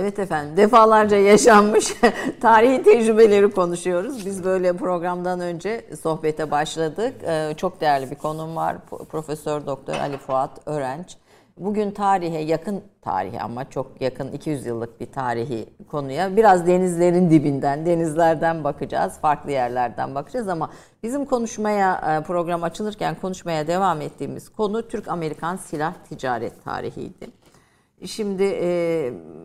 Evet efendim defalarca yaşanmış tarihi tecrübeleri konuşuyoruz. Biz böyle programdan önce sohbete başladık. Ee, çok değerli bir konum var. Profesör Doktor Ali Fuat Örenç. Bugün tarihe yakın tarihi ama çok yakın 200 yıllık bir tarihi konuya biraz denizlerin dibinden, denizlerden bakacağız. Farklı yerlerden bakacağız ama bizim konuşmaya e, program açılırken konuşmaya devam ettiğimiz konu Türk-Amerikan silah ticaret tarihiydi. Şimdi e,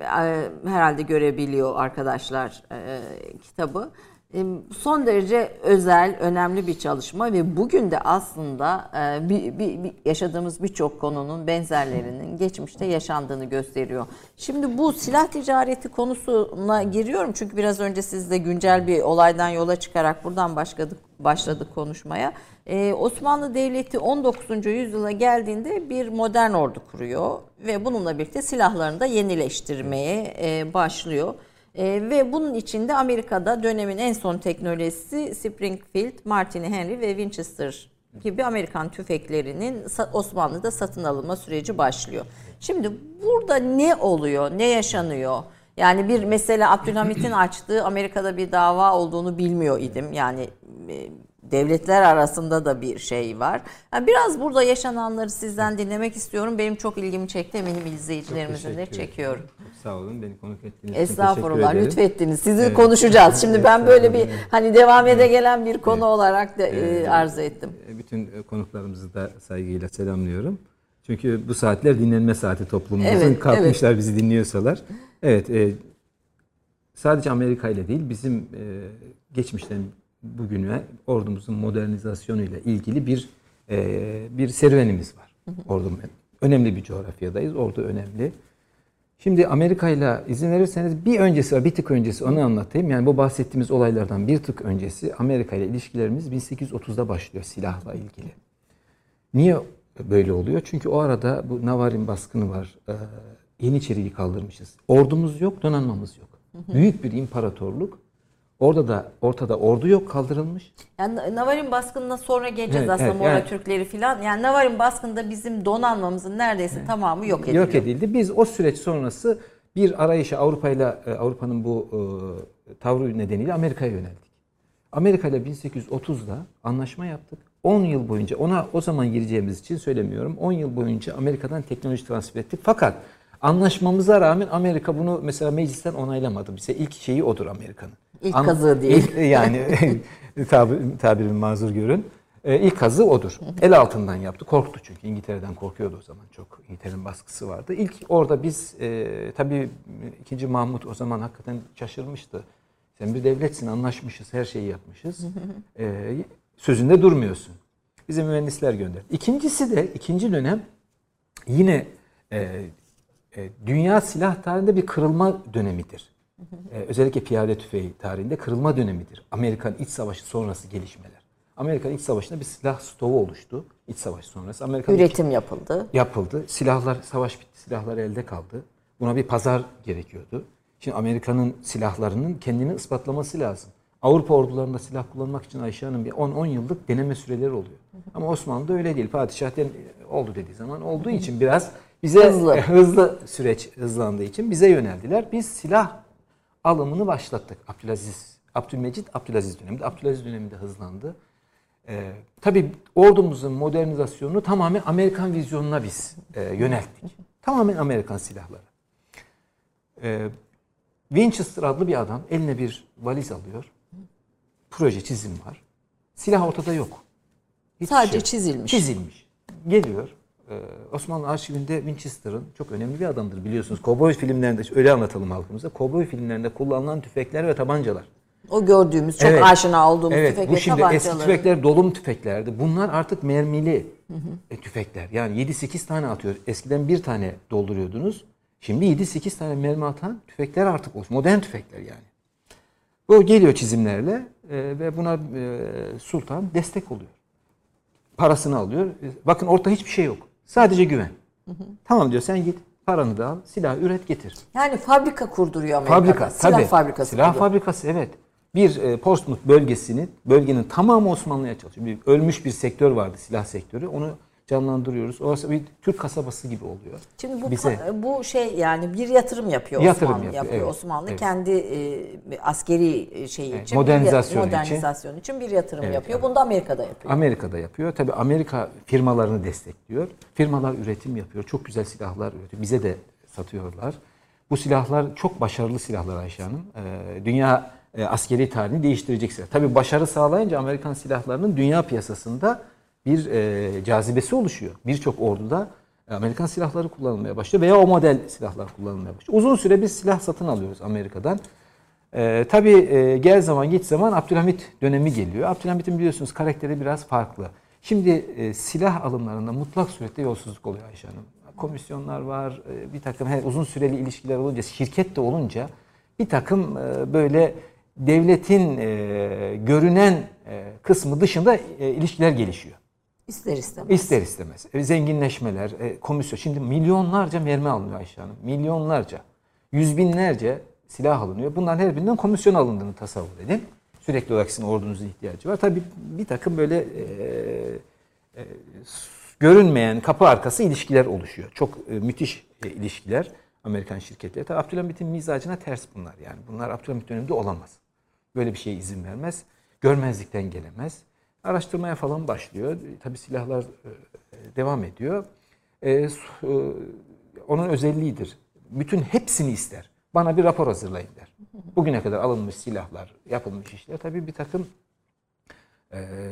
e, herhalde görebiliyor arkadaşlar e, kitabı. E, son derece özel, önemli bir çalışma ve bugün de aslında e, bir, bir, bir yaşadığımız birçok konunun benzerlerinin geçmişte yaşandığını gösteriyor. Şimdi bu silah ticareti konusuna giriyorum çünkü biraz önce siz de güncel bir olaydan yola çıkarak buradan başladık başladık konuşmaya. Ee, Osmanlı Devleti 19. yüzyıla geldiğinde bir modern ordu kuruyor ve bununla birlikte silahlarını da yenileştirmeye e, başlıyor. E, ve bunun içinde Amerika'da dönemin en son teknolojisi Springfield, Martini Henry ve Winchester gibi Amerikan tüfeklerinin Osmanlı'da satın alınma süreci başlıyor. Şimdi burada ne oluyor, ne yaşanıyor? Yani bir mesela Abdülhamit'in açtığı Amerika'da bir dava olduğunu bilmiyor idim. Yani e, devletler arasında da bir şey var. Yani biraz burada yaşananları sizden dinlemek istiyorum. Benim çok ilgimi çekti. Eminim izleyicilerimizin de çekiyor. Çok sağ olun. Beni konuk ettiğiniz için Estağfurullah. Lütfettiniz. Sizi evet. konuşacağız. Şimdi ben böyle bir hani devam ede gelen bir konu evet. olarak da evet. arzu ettim. E, bütün konuklarımızı da saygıyla selamlıyorum. Çünkü bu saatler dinlenme saati toplumumuzun. Evet, Kalkmışlar evet. bizi dinliyorsalar. Evet. E, sadece Amerika ile değil bizim e, geçmişten bugüne ordumuzun modernizasyonu ile ilgili bir e, bir serüvenimiz var. Ordu önemli bir coğrafyadayız. Ordu önemli. Şimdi Amerika ile izin verirseniz bir öncesi var, bir tık öncesi onu anlatayım. Yani bu bahsettiğimiz olaylardan bir tık öncesi Amerika ile ilişkilerimiz 1830'da başlıyor silahla ilgili. Niye böyle oluyor? Çünkü o arada bu Navarin baskını var. Ee, Yeniçeri'yi kaldırmışız. Ordumuz yok, donanmamız yok. Büyük bir imparatorluk Orada da ortada ordu yok kaldırılmış. Yani Navarin baskınına sonra geleceğiz evet, aslında evet, Mora yani, Türkleri falan. Yani Navarin baskında bizim donanmamızın neredeyse evet. tamamı yok edildi. Yok edildi. Biz o süreç sonrası bir arayışa Avrupa ile Avrupa'nın bu e, tavrı nedeniyle Amerika'ya yöneldik. Amerika ile 1830'da anlaşma yaptık. 10 yıl boyunca ona o zaman gireceğimiz için söylemiyorum. 10 yıl boyunca Amerika'dan teknoloji transfer ettik. Fakat anlaşmamıza rağmen Amerika bunu mesela meclisten onaylamadı. Bize ilk şeyi odur Amerika'nın. İlk An- kazığı değil. Ilk, yani tabir, tabirimi mazur görün. E, ilk kazı odur. El altından yaptı. Korktu çünkü. İngiltere'den korkuyordu o zaman. Çok İngiltere'nin baskısı vardı. İlk orada biz e, tabii ikinci Mahmut o zaman hakikaten şaşırmıştı. Sen bir devletsin anlaşmışız. Her şeyi yapmışız. E, sözünde durmuyorsun. Bize mühendisler gönder. İkincisi de ikinci dönem yine e, e, dünya silah tarihinde bir kırılma dönemidir. Ee, özellikle piyade tüfeği tarihinde kırılma dönemidir. Amerikan İç Savaşı sonrası gelişmeler. Amerikan İç Savaşı'nda bir silah stoğu oluştu. İç Savaş sonrası. Amerikan Üretim yapıldı. Yapıldı. Silahlar, savaş bitti. Silahlar elde kaldı. Buna bir pazar gerekiyordu. Şimdi Amerika'nın silahlarının kendini ispatlaması lazım. Avrupa ordularında silah kullanmak için Ayşe Hanım bir 10-10 yıllık deneme süreleri oluyor. Ama Osmanlı'da öyle değil. Padişah oldu dediği zaman olduğu için biraz bize hızlı, hızlı süreç hızlandığı için bize yöneldiler. Biz silah alımını başlattık. Abdülaziz, Abdülmecit Abdülaziz döneminde. Abdülaziz döneminde hızlandı. Ee, tabii ordumuzun modernizasyonunu tamamen Amerikan vizyonuna biz e, yönelttik. Tamamen Amerikan silahları. Ee, Winchester adlı bir adam eline bir valiz alıyor. Proje çizim var. Silah ortada yok. Hiç Sadece şey çizilmiş. Çizilmiş. Geliyor. Ee, Osmanlı arşivinde Winchester'ın çok önemli bir adamdır biliyorsunuz. Kovboy filmlerinde öyle anlatalım halkımıza. Kovboy filmlerinde kullanılan tüfekler ve tabancalar. O gördüğümüz çok evet. aşina olduğumuz evet, tüfek bu şimdi eski tüfekler dolum tüfeklerdi. Bunlar artık mermili hı hı. tüfekler. Yani 7-8 tane atıyor. Eskiden bir tane dolduruyordunuz. Şimdi 7-8 tane mermi atan tüfekler artık. Modern tüfekler yani. Bu geliyor çizimlerle e, ve buna e, sultan destek oluyor. Parasını alıyor. Bakın ortada hiçbir şey yok. Sadece güven. Hı hı. Tamam diyor sen git paranı da al, silah üret getir. Yani fabrika kurduruyor Amerika'da. Fabrika, silah tabii. fabrikası. Silah kurduruyor. fabrikası evet. Bir e, Portsmouth bölgesini, bölgenin tamamı Osmanlı'ya çalışıyor. Bir, ölmüş bir sektör vardı, silah sektörü. Onu canlandırıyoruz. Orası bir Türk kasabası gibi oluyor. Şimdi bu Bize. bu şey yani bir yatırım yapıyor Yatırım Osmanlı yapıyor, yapıyor, evet, Osmanlı evet. kendi e, askeri şeyi Evet, için modernizasyon bir, için. modernizasyon için bir yatırım Evet, yapıyor. evet. Bunu da Amerika'da yapıyor. Amerika'da yapıyor. Tabii Amerika firmalarını destekliyor. Firmalar üretim yapıyor. Çok güzel silahlar üretiyor. Bize de satıyorlar. Bu silahlar çok başarılı silahlar Ayşe Hanım. Ee, dünya e, askeri tarihini değiştirecek silah. Tabii başarı sağlayınca Amerikan silahlarının dünya piyasasında bir e, cazibesi oluşuyor. Birçok orduda Amerikan silahları kullanılmaya başlıyor veya o model silahlar kullanılmaya başlıyor. Uzun süre biz silah satın alıyoruz Amerika'dan. Ee, tabii e, gel zaman git zaman Abdülhamit dönemi geliyor. Abdülhamit'in biliyorsunuz karakteri biraz farklı. Şimdi e, silah alımlarında mutlak surette yolsuzluk oluyor Ayşe Hanım. Komisyonlar var, e, bir takım he, uzun süreli ilişkiler olunca, şirket de olunca bir takım e, böyle devletin e, görünen e, kısmı dışında e, ilişkiler gelişiyor. İster istemez. İster istemez. E, zenginleşmeler, e, komisyon. Şimdi milyonlarca mermi alınıyor Ayşe Hanım. Milyonlarca. Yüz binlerce silah alınıyor. Bunların her birinden komisyon alındığını tasavvur edin. Sürekli olarak sizin ordunuzun ihtiyacı var. Tabii bir takım böyle e, e, görünmeyen kapı arkası ilişkiler oluşuyor. Çok e, müthiş e, ilişkiler Amerikan şirketleri. Tabii Abdülhamit'in mizacına ters bunlar yani. Bunlar Abdülhamit döneminde olamaz. Böyle bir şeye izin vermez. Görmezlikten gelemez. Araştırmaya falan başlıyor. Tabii silahlar e, devam ediyor. E, e, onun özelliğidir. Bütün hepsini ister. Bana bir rapor hazırlayın der. Bugüne kadar alınmış silahlar, yapılmış işler tabii bir takım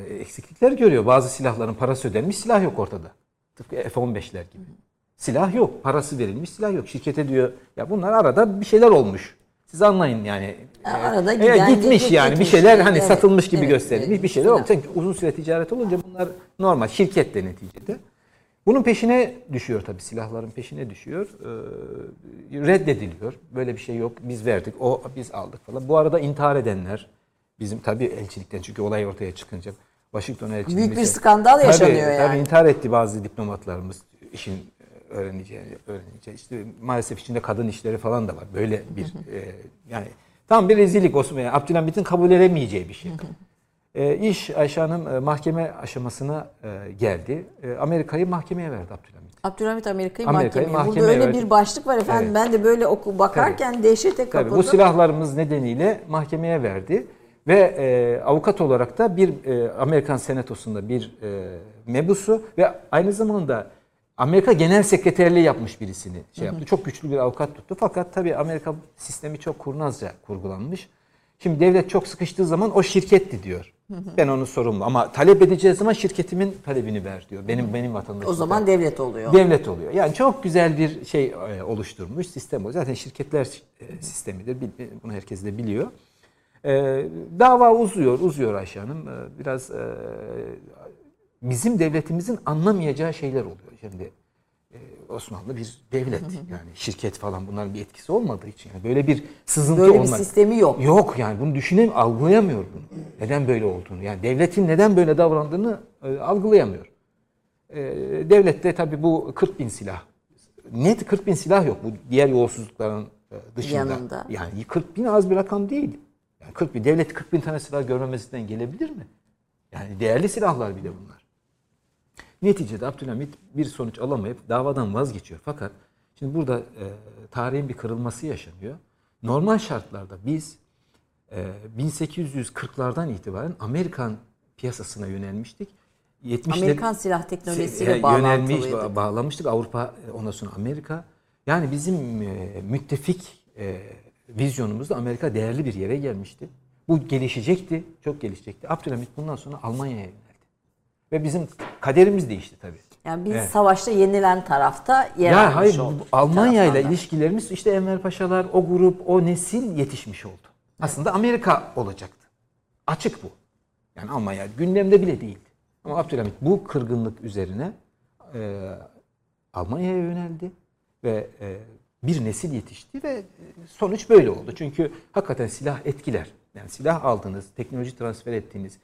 eksiklikler görüyor. Bazı silahların parası ödenmiş, silah yok ortada. Tıpkı F-15'ler gibi. Silah yok, parası verilmiş silah yok. Şirkete diyor ya bunlar arada bir şeyler olmuş. Siz anlayın yani. Ya arada e, giden, gitmiş gidip yani bir gitmiş. şeyler hani Evet, satılmış gibi evet, gösterilmiş evet, bir şeyler olmuş. Çünkü uzun süre ticaret olunca bunlar normal şirket de neticede. Bunun peşine düşüyor tabii silahların peşine düşüyor. Ee, reddediliyor. Böyle bir şey yok. Biz verdik. O biz aldık falan. Bu arada intihar edenler bizim tabii elçilikten çünkü olay ortaya çıkınca Washington elçiliği Büyük bir skandal yaşanıyor tabii, yani. Tabii intihar etti bazı diplomatlarımız işin öğreneceği öğrenince işte maalesef içinde kadın işleri falan da var. Böyle bir e, yani tam bir rezillik Osmanlı. Abdülhamit'in kabul edemeyeceği bir şey. E, iş Ayşe Hanım e, mahkeme aşamasına e, geldi. E, Amerika'yı mahkemeye verdi Abdülhamit. Abdülhamit Amerika'yı Amerika'yı mahkemeye. Burada mahkemeye öyle verdi. bir başlık var efendim. Evet. Ben de böyle oku bakarken dehşete kapıldım. Tabii bu silahlarımız nedeniyle mahkemeye verdi ve e, avukat olarak da bir e, Amerikan Senatosu'nda bir e, mebusu ve aynı zamanda Amerika Genel Sekreterliği yapmış birisini şey yaptı. Çok güçlü bir avukat tuttu. Fakat tabii Amerika sistemi çok kurnazca kurgulanmış. Şimdi devlet çok sıkıştığı zaman o şirketti diyor. Ben onu sorumlu ama talep edeceği zaman şirketimin talebini ver diyor. Benim benim vatandaşım. o zaman devlet oluyor. Devlet oluyor. Yani çok güzel bir şey e, oluşturmuş sistem o. Zaten şirketler e, sistemidir. Bil- Bunu herkes de biliyor. E, dava uzuyor, uzuyor Ayşe Hanım. E, biraz e, bizim devletimizin anlamayacağı şeyler oluyor. Şimdi e, Osmanlı bir devlet yani şirket falan bunların bir etkisi olmadığı için yani böyle bir sızıntı Böyle bir olmadı. sistemi yok. Yok yani bunu düşünem algılayamıyor bunu. Neden böyle olduğunu. Yani devletin neden böyle davrandığını e, algılayamıyor. E, devlette tabii bu 40 bin silah. Net 40 bin silah yok bu diğer yolsuzlukların e, dışında. Yanında. Yani 40 bin az bir rakam değil. Yani 40 bin, devlet 40 bin tane silah görmemesinden gelebilir mi? Yani değerli silahlar bir de bunlar. Neticede Abdülhamit bir sonuç alamayıp davadan vazgeçiyor. Fakat şimdi burada e, tarihin bir kırılması yaşanıyor. Normal şartlarda biz e, 1840'lardan itibaren Amerikan piyasasına yönelmiştik. 70'ler Amerikan silah teknolojisiyle e, ba- bağlamıştık Avrupa e, ondan sonra Amerika. Yani bizim e, müttefik e, vizyonumuzda Amerika değerli bir yere gelmişti. Bu gelişecekti, çok gelişecekti. Abdülhamit bundan sonra Almanya'ya. Ve bizim kaderimiz değişti tabii. Yani biz Evet. savaşta yenilen tarafta yer Ya almış hayır olduk. Almanya ile ilişkilerimiz işte Enver Paşalar, o grup, o nesil yetişmiş oldu. Aslında Amerika olacaktı. Açık bu. Yani Almanya gündemde bile değildi. Ama Abdülhamit bu kırgınlık üzerine e, Almanya'ya yöneldi ve e, bir nesil yetişti ve e, sonuç böyle oldu. Çünkü hakikaten silah etkiler. Yani silah aldınız, teknoloji transfer ettiğiniz,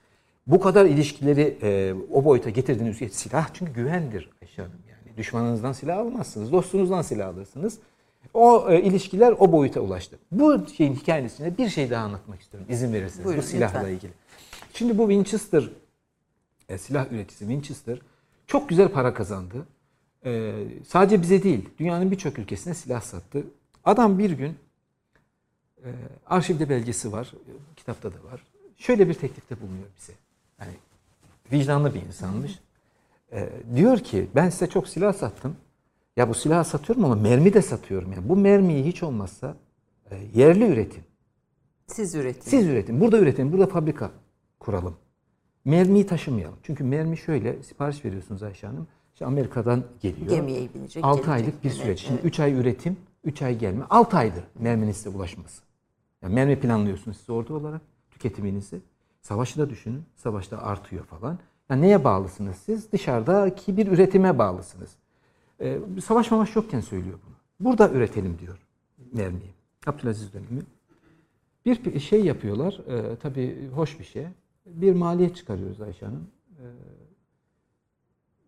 bu kadar ilişkileri e, o boyuta getirdiğiniz silah çünkü güvendir Ayşe Hanım yani. Düşmanınızdan silah almazsınız, dostunuzdan silah alırsınız. O e, ilişkiler o boyuta ulaştı. Bu şeyin hikayesine bir şey daha anlatmak istiyorum izin verirseniz Buyurun, bu silahla lütfen. ilgili. Şimdi bu Winchester e, silah üreticisi Winchester Çok güzel para kazandı. Ee, sadece bize değil, dünyanın birçok ülkesine silah sattı. Adam bir gün e, arşivde belgesi var, e, kitapta da var. Şöyle bir teklifte bulunuyor bize. Vicdanlı bir insanmış. Ee, diyor ki ben size çok silah sattım. Ya bu silahı satıyorum ama mermi de satıyorum. Yani bu mermiyi hiç olmazsa e, yerli üretin. Siz üretin. Siz üretin. Burada üretin. Burada fabrika kuralım. Mermiyi taşımayalım. Çünkü mermi şöyle sipariş veriyorsunuz Ayşe Hanım. İşte Amerika'dan geliyor. Gemiye binecek. 6 gelecek. aylık bir Evet, süreç. Şimdi evet. 3 ay üretim, 3 ay gelme. 6 aydır merminin size ulaşması. Yani mermi planlıyorsunuz siz ordu olarak tüketiminizi. Savaşı da düşünün. Savaşta artıyor falan. Yani neye bağlısınız siz? Dışarıdaki bir üretime bağlısınız. Ee, savaş mavaş yokken söylüyor bunu. Burada üretelim diyor mermiyi. Abdülaziz dönemi. Bir şey yapıyorlar. E, tabii hoş bir şey. Bir maliyet çıkarıyoruz Ayşe Hanım. E,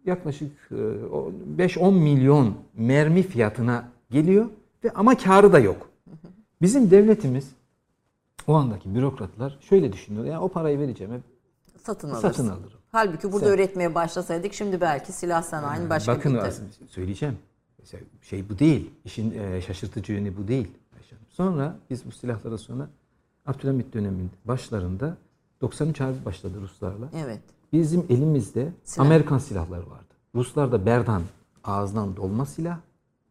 yaklaşık e, 5-10 milyon mermi fiyatına geliyor ve ama karı da yok. Bizim devletimiz o andaki bürokratlar şöyle düşünüyor. Yani o parayı vereceğim hep Satın alırsın. satın alırım. Halbuki burada Sen- üretmeye başlasaydık şimdi belki silah sanayinin başka Bakın bir aslında söyleyeceğim. Mesela Şey bu değil. İşin e, şaşırtıcı yönü bu değil. Sonra biz bu silahlara sonra Abdülhamit döneminin başlarında 93 harbi başladı Ruslarla. Evet. Bizim elimizde Silah. Amerikan silahları vardı. Ruslarda Berdan ağızdan dolma silah,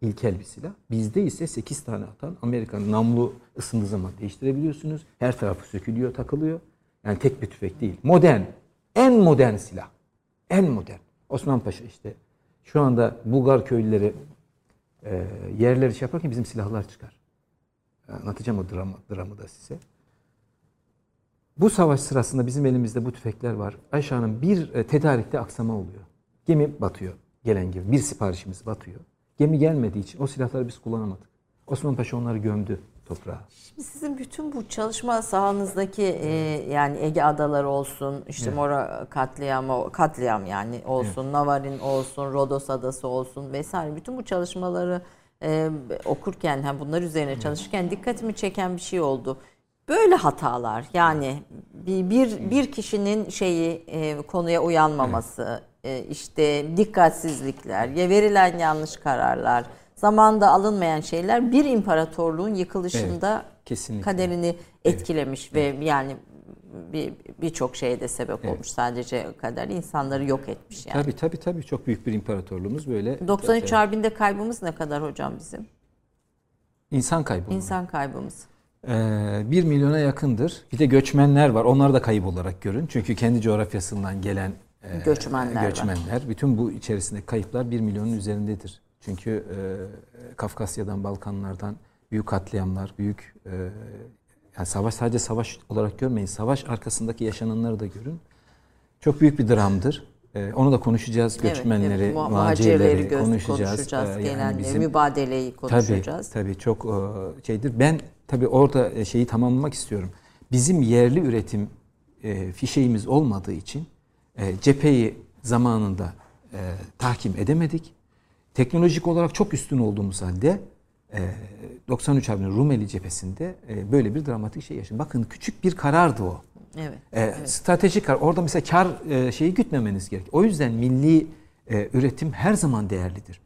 ilkel bir silah. Bizde ise 8 tane atan Amerikan namlu ısındığı zaman değiştirebiliyorsunuz. Her tarafı sökülüyor, takılıyor. Yani tek bir tüfek değil. Modern. En modern silah. En modern. Osman Paşa işte. Şu anda Bulgar köylüleri e, yerleri şey yaparken bizim silahlar çıkar. Anlatacağım o dramı, dramı da size. Bu savaş sırasında bizim elimizde bu tüfekler var. Hanım bir e, tedarikte aksama oluyor. Gemi batıyor gelen gibi. Bir siparişimiz batıyor. Gemi gelmediği için o silahları biz kullanamadık. Osman Paşa onları gömdü toprağa. Şimdi sizin bütün bu çalışma sahanızdaki e, yani Ege Adaları olsun, işte Mora katliamı, katliam yani olsun, Navarin olsun, Rodos Adası olsun vesaire bütün bu çalışmaları e, okurken, hem bunlar üzerine çalışırken dikkatimi çeken bir şey oldu. Böyle hatalar yani bir bir, bir kişinin şeyi e, konuya uyanmaması, işte dikkatsizlikler, ya verilen yanlış kararlar, zamanda alınmayan şeyler bir imparatorluğun yıkılışında kesinlikle. kaderini etkilemiş ve yani bir birçok şeye de sebep olmuş. Sadece kader insanları yok etmiş yani. Tabii tabii tabii çok büyük bir imparatorluğumuz böyle. 93 Harbi'nde kaybımız ne kadar hocam bizim? İnsan kaybı. İnsan kaybımız. Ee, 1 milyona yakındır. Bir de göçmenler var. Onlar da kayıp olarak görün. Çünkü kendi coğrafyasından gelen e, Göçmenler var. göçmenler. Bütün bu içerisinde kayıplar 1 milyonun üzerindedir. Çünkü e, Kafkasya'dan, Balkanlardan büyük katliamlar, büyük e, yani savaş sadece savaş olarak görmeyin. Savaş arkasındaki yaşananları da görün. Çok büyük bir dramdır. E, onu da konuşacağız. Göçmenleri, evet, mu- muhacirleri göz- konuşacağız. konuşacağız. E, yani bizim- mübadeleyi konuşacağız. Tabii tabii çok e, şeydir. Ben tabii orada e, şeyi tamamlamak istiyorum. Bizim yerli üretim e, fişeğimiz olmadığı için e, cepheyi zamanında e, tahkim edemedik. Teknolojik olarak çok üstün olduğumuz halde e, 93 Harbi'nin Rumeli cephesinde e, böyle bir dramatik şey yaşadık. Bakın küçük bir karardı o. Evet. E, Stratejik karar. Orada mesela kar e, şeyi gütmemeniz gerek. O yüzden milli e, üretim her zaman değerlidir.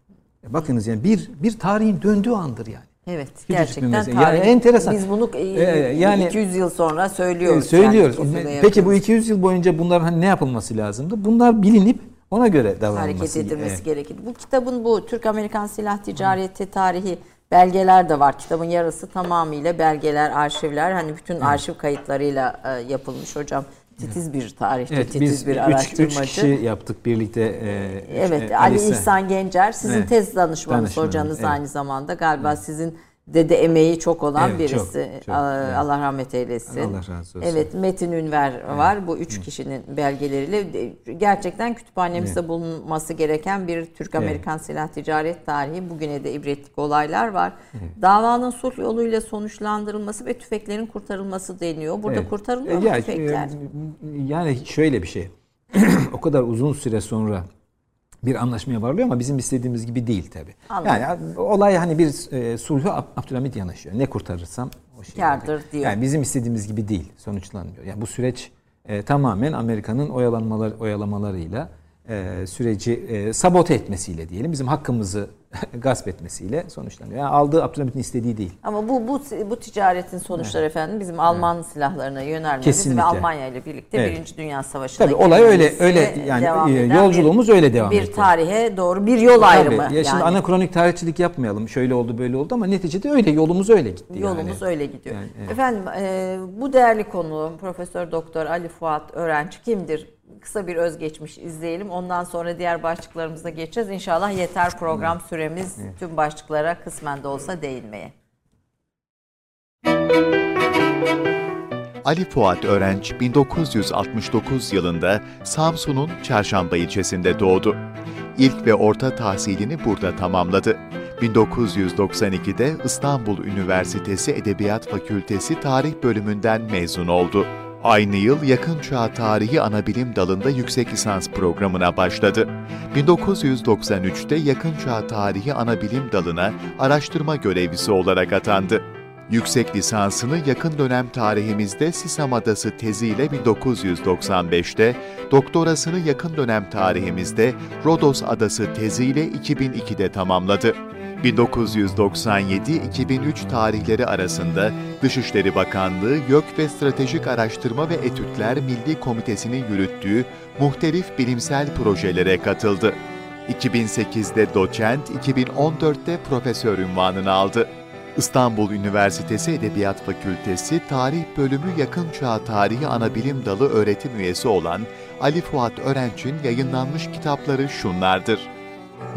E, bakınız yani bir bir tarihin döndüğü andır yani. Evet, Küçücük gerçekten tarih. Yani enteresan. Biz bunu e, Ee, yani- 200 yıl sonra E, söylüyoruz. söylüyoruz. Yani Peki bu yapıyoruz. 200 yıl boyunca bunların hani ne yapılması lazımdı? Bunlar bilinip ona göre davranılması hareket edilmesi Evet. gerekir. Bu kitabın bu Türk-Amerikan silah ticareti tarihi belgeler de var. Kitabın yarısı tamamıyla belgeler, arşivler. Hani bütün arşiv kayıtlarıyla e, yapılmış hocam. Titiz bir tarihçi, Evet, titiz biz bir üç, araştırmacı. üç kişi yaptık birlikte. e, üç, Evet, e, Ali İhsan Gencer sizin Evet. tez danışmanınız hocanız evet. aynı zamanda. Galiba sizin de emeği çok olan Evet, birisi. çok, çok, Aa, evet. Allah rahmet eylesin. Allah razı olsun. Evet, Metin Ünver var. Bu üç kişinin belgeleriyle de- gerçekten kütüphanemizde bulunması gereken bir Türk-Amerikan silah ticaret tarihi. Bugüne de ibretlik olaylar var. Davanın sulh yoluyla sonuçlandırılması ve tüfeklerin kurtarılması deniyor. Burada Evet. kurtarılıyor E, mu ya, tüfekler? e, Yani şöyle bir şey. o kadar uzun süre sonra bir anlaşmaya varılıyor ama bizim istediğimiz gibi değil tabi. Yani olay hani bir e, sulhu Ab- Abdülhamit yanaşıyor. Ne kurtarırsam o şey. Kârdır diyor. Yani bizim istediğimiz gibi değil. Sonuçlanmıyor. Yani bu süreç e, tamamen Amerika'nın oyalanmalar oyalamalarıyla e, süreci e, sabote etmesiyle diyelim. Bizim hakkımızı gasp etmesiyle sonuçlanıyor. Yani aldığı Abdülhamit'in istediği değil. Ama bu bu bu ticaretin sonuçları evet. efendim bizim Alman evet. silahlarına yönelmemiz Kesinlikle. ve Almanya ile birlikte evet. Birinci Dünya Savaşı'na Tabii olay öyle öyle yani e, yolculuğumuz bir, öyle devam ediyor. Bir tarihe doğru bir yol ayrımı. Tabii. Ya yani. şimdi anakronik tarihçilik yapmayalım. Şöyle oldu böyle oldu ama neticede öyle yolumuz öyle gitti. Yolumuz yani. öyle gidiyor. Yani, evet. Efendim e, bu değerli konu Profesör Doktor Ali Fuat Öğrenci kimdir? Kısa bir özgeçmiş izleyelim. Ondan sonra diğer başlıklarımıza geçeceğiz. İnşallah yeter program süremiz tüm başlıklara kısmen de olsa değinmeye. Ali Fuat Örenç 1969 yılında Samsun'un Çarşamba ilçesinde doğdu. İlk ve orta tahsilini burada tamamladı. 1992'de İstanbul Üniversitesi Edebiyat Fakültesi Tarih Bölümünden mezun oldu. Aynı yıl Yakın Çağ Tarihi Anabilim dalında yüksek lisans programına başladı. 1993'te Yakın Çağ Tarihi Anabilim dalına araştırma görevlisi olarak atandı. Yüksek lisansını yakın dönem tarihimizde Sisam Adası teziyle 1995'te, doktorasını yakın dönem tarihimizde Rodos Adası teziyle 2002'de tamamladı. 1997-2003 tarihleri arasında Dışişleri Bakanlığı YÖK ve Stratejik Araştırma ve Etütler Milli Komitesi'nin yürüttüğü muhtelif bilimsel projelere katıldı. 2008'de doçent, 2014'te profesör ünvanını aldı. İstanbul Üniversitesi Edebiyat Fakültesi Tarih Bölümü Yakın Çağ Tarihi Anabilim Dalı öğretim üyesi olan Ali Fuat Örenç'in yayınlanmış kitapları şunlardır.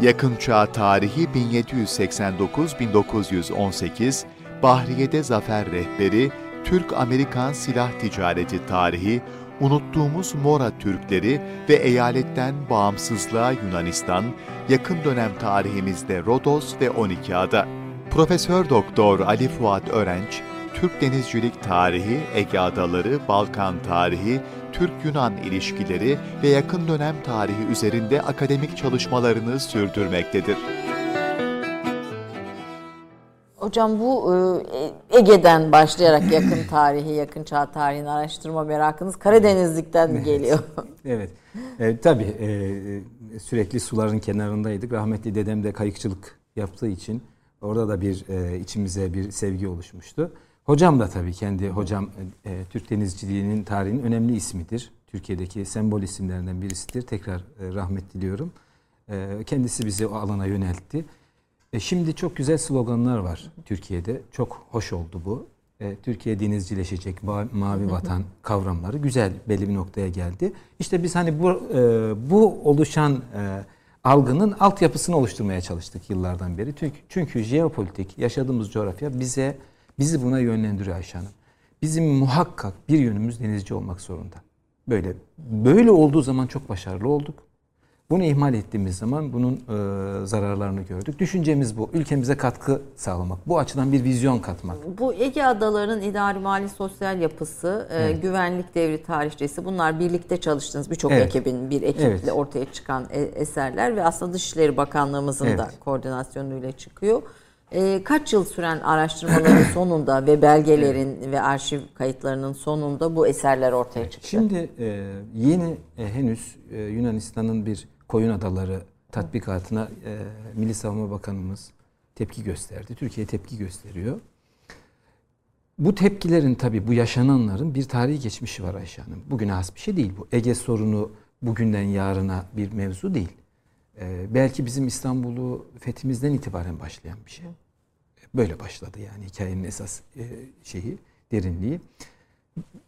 Yakın Çağ Tarihi 1789-1918, Bahriye'de Zafer Rehberi, Türk-Amerikan Silah Ticareti Tarihi, Unuttuğumuz Mora Türkleri ve eyaletten bağımsızlığa Yunanistan, yakın dönem tarihimizde Rodos ve 12 ada. Profesör Doktor Ali Fuat Örenç, Türk denizcilik tarihi, Ege Adaları, Balkan tarihi, Türk-Yunan ilişkileri ve yakın dönem tarihi üzerinde akademik çalışmalarını sürdürmektedir. Hocam bu e, Ege'den başlayarak yakın tarihi, yakın çağ tarihini araştırma merakınız Karadenizlikten mi geliyor? evet. E, tabii e, sürekli suların kenarındaydık. Rahmetli dedem de kayıkçılık yaptığı için orada da bir e, içimize bir sevgi oluşmuştu. Hocam da tabii kendi hocam e, Türk denizciliğinin tarihinin önemli ismidir. Türkiye'deki sembol isimlerinden birisidir. Tekrar e, rahmet diliyorum. E, kendisi bizi o alana yöneltti. E, şimdi çok güzel sloganlar var Türkiye'de. Çok hoş oldu bu. E, Türkiye denizcileşecek, mavi vatan kavramları güzel belli bir noktaya geldi. İşte biz hani bu e, bu oluşan e, algının altyapısını oluşturmaya çalıştık yıllardan beri. Çünkü, çünkü jeopolitik yaşadığımız coğrafya bize Bizi buna yönlendiriyor Ayşe Hanım. Bizim muhakkak bir yönümüz denizci olmak zorunda. Böyle böyle olduğu zaman çok başarılı olduk. Bunu ihmal ettiğimiz zaman bunun e, zararlarını gördük. Düşüncemiz bu. Ülkemize katkı sağlamak. Bu açıdan bir vizyon katmak. Bu Ege Adaları'nın idari mali sosyal yapısı, e, güvenlik devri tarihçesi bunlar birlikte çalıştığınız birçok evet. ekibin bir ekiple evet. ortaya çıkan e, eserler ve aslında Dışişleri Bakanlığımızın evet. da koordinasyonuyla çıkıyor. E, kaç yıl süren araştırmaların sonunda ve belgelerin ve arşiv kayıtlarının sonunda bu eserler ortaya çıktı. Şimdi e, yeni e, henüz e, Yunanistan'ın bir koyun adaları tatbikatına e, Milli Savunma Bakanımız tepki gösterdi. Türkiye tepki gösteriyor. Bu tepkilerin tabii bu yaşananların bir tarihi geçmişi var Ayşe Hanım. Bugüne has bir şey değil bu. Ege sorunu bugünden yarına bir mevzu değil. Ee, belki bizim İstanbul'u fethimizden itibaren başlayan bir şey. Böyle başladı yani hikayenin esas e, şeyi, derinliği.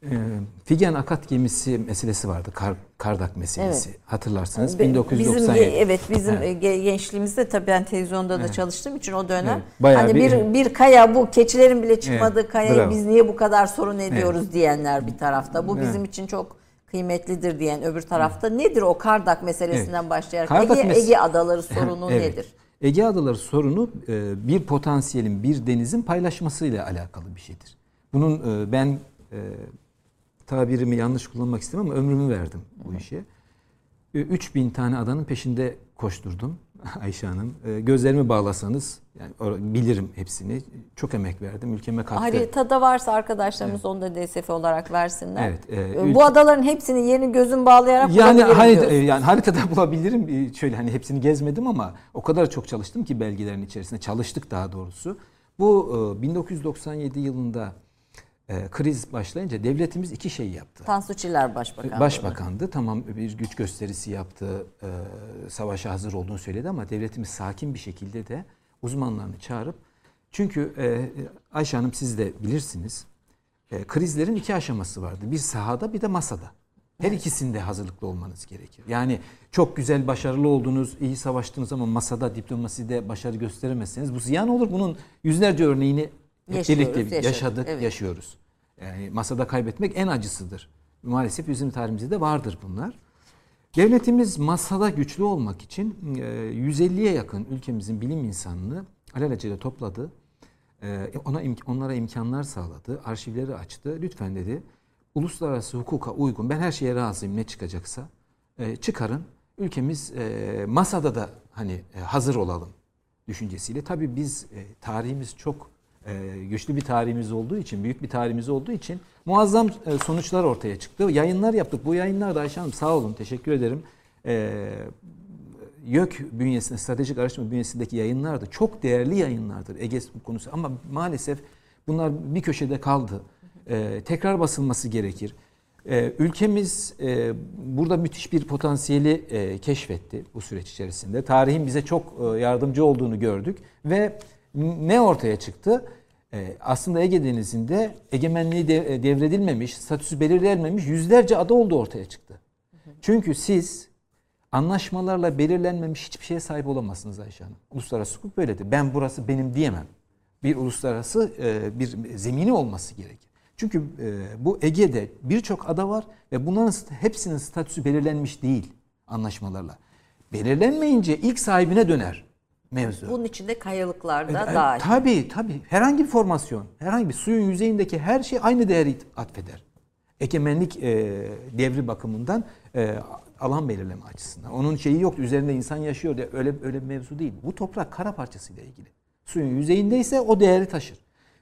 E, Figen Akat gemisi meselesi vardı. Kar, Kardak meselesi. Evet. Hatırlarsınız. Be, 1997. Bizim, evet bizim evet. gençliğimizde tabii ben televizyonda da evet. çalıştığım için o dönem evet. hani bir, bir bir kaya bu keçilerin bile çıkmadığı evet. kayayı Bravo. biz niye bu kadar sorun ediyoruz evet. diyenler bir tarafta. Bu evet. bizim için çok kıymetlidir diyen öbür tarafta nedir o Kardak meselesinden evet. başlayarak Kardak Ege, mes- Ege adaları sorunu evet. nedir? Ege adaları sorunu e, bir potansiyelin, bir denizin paylaşmasıyla alakalı bir şeydir. Bunun e, ben e, tabirimi yanlış kullanmak istemem ama ömrümü verdim bu işe. 3000 tane adanın peşinde koşturdum Ayşe Hanım. E, gözlerimi bağlasanız yani bilirim hepsini. Çok emek verdim. Ülkeme katkı. Haritada varsa arkadaşlarımız evet. onu da DSF olarak versinler. Evet. E, Bu adaların hepsini yerini gözün bağlayarak yani harita, yani haritada bulabilirim. Şöyle hani hepsini gezmedim ama o kadar çok çalıştım ki belgelerin içerisinde. Çalıştık daha doğrusu. Bu 1997 yılında e, kriz başlayınca devletimiz iki şey yaptı. Tansu Çiller Başbakandı. Başbakandı. Tamam bir güç gösterisi yaptı. E, savaşa hazır olduğunu söyledi ama devletimiz sakin bir şekilde de uzmanlarını çağırıp çünkü e, Ayşe Hanım siz de bilirsiniz. E, krizlerin iki aşaması vardı. Bir sahada bir de masada. Her ikisinde hazırlıklı olmanız gerekir. Yani çok güzel, başarılı oldunuz, iyi savaştınız ama masada, diplomaside başarı gösteremezseniz bu ziyan olur. Bunun yüzlerce örneğini yaşıyoruz, birlikte yaşadık, yaşadık evet. yaşıyoruz. Yani masada kaybetmek en acısıdır. Maalesef bizim tarihimizde de vardır bunlar. Devletimiz masada güçlü olmak için 150'ye yakın ülkemizin bilim insanını alelacele topladı. Ona onlara imkanlar sağladı, arşivleri açtı. Lütfen dedi, uluslararası hukuka uygun, ben her şeye razıyım ne çıkacaksa çıkarın. Ülkemiz masada da hani hazır olalım düşüncesiyle. Tabii biz tarihimiz çok e, güçlü bir tarihimiz olduğu için, büyük bir tarihimiz olduğu için muazzam e, sonuçlar ortaya çıktı. Yayınlar yaptık. Bu yayınlar da Ayşe Hanım sağ olun, teşekkür ederim. E, YÖK bünyesinde, stratejik araştırma bünyesindeki yayınlar da çok değerli yayınlardır Ege konusu. Ama maalesef bunlar bir köşede kaldı. tekrar basılması gerekir. ülkemiz burada müthiş bir potansiyeli keşfetti bu süreç içerisinde. Tarihin bize çok yardımcı olduğunu gördük ve ne ortaya çıktı? Ee, aslında Ege Denizi'nde egemenliği e, devredilmemiş, statüsü belirlenmemiş yüzlerce ada oldu ortaya çıktı. Çünkü siz anlaşmalarla belirlenmemiş hiçbir şeye sahip olamazsınız Ayşe Hanım. Uluslararası hukuk böyledir. Ben burası benim diyemem. Bir uluslararası e, bir zemini olması gerekir. Çünkü e, bu Ege'de birçok ada var ve bunların hepsinin statüsü belirlenmiş değil anlaşmalarla. Belirlenmeyince ilk sahibine döner mevzu. Bunun içinde kayalıklar da e, dahil. Tabii tabii. Herhangi bir formasyon, herhangi bir suyun yüzeyindeki her şey aynı değeri atfeder. Egemenlik e, devri bakımından e, alan belirleme açısından. Onun şeyi yok. Üzerinde insan yaşıyor diye öyle öyle bir mevzu değil. Bu toprak kara parçasıyla ilgili. Suyun yüzeyindeyse o değeri taşır.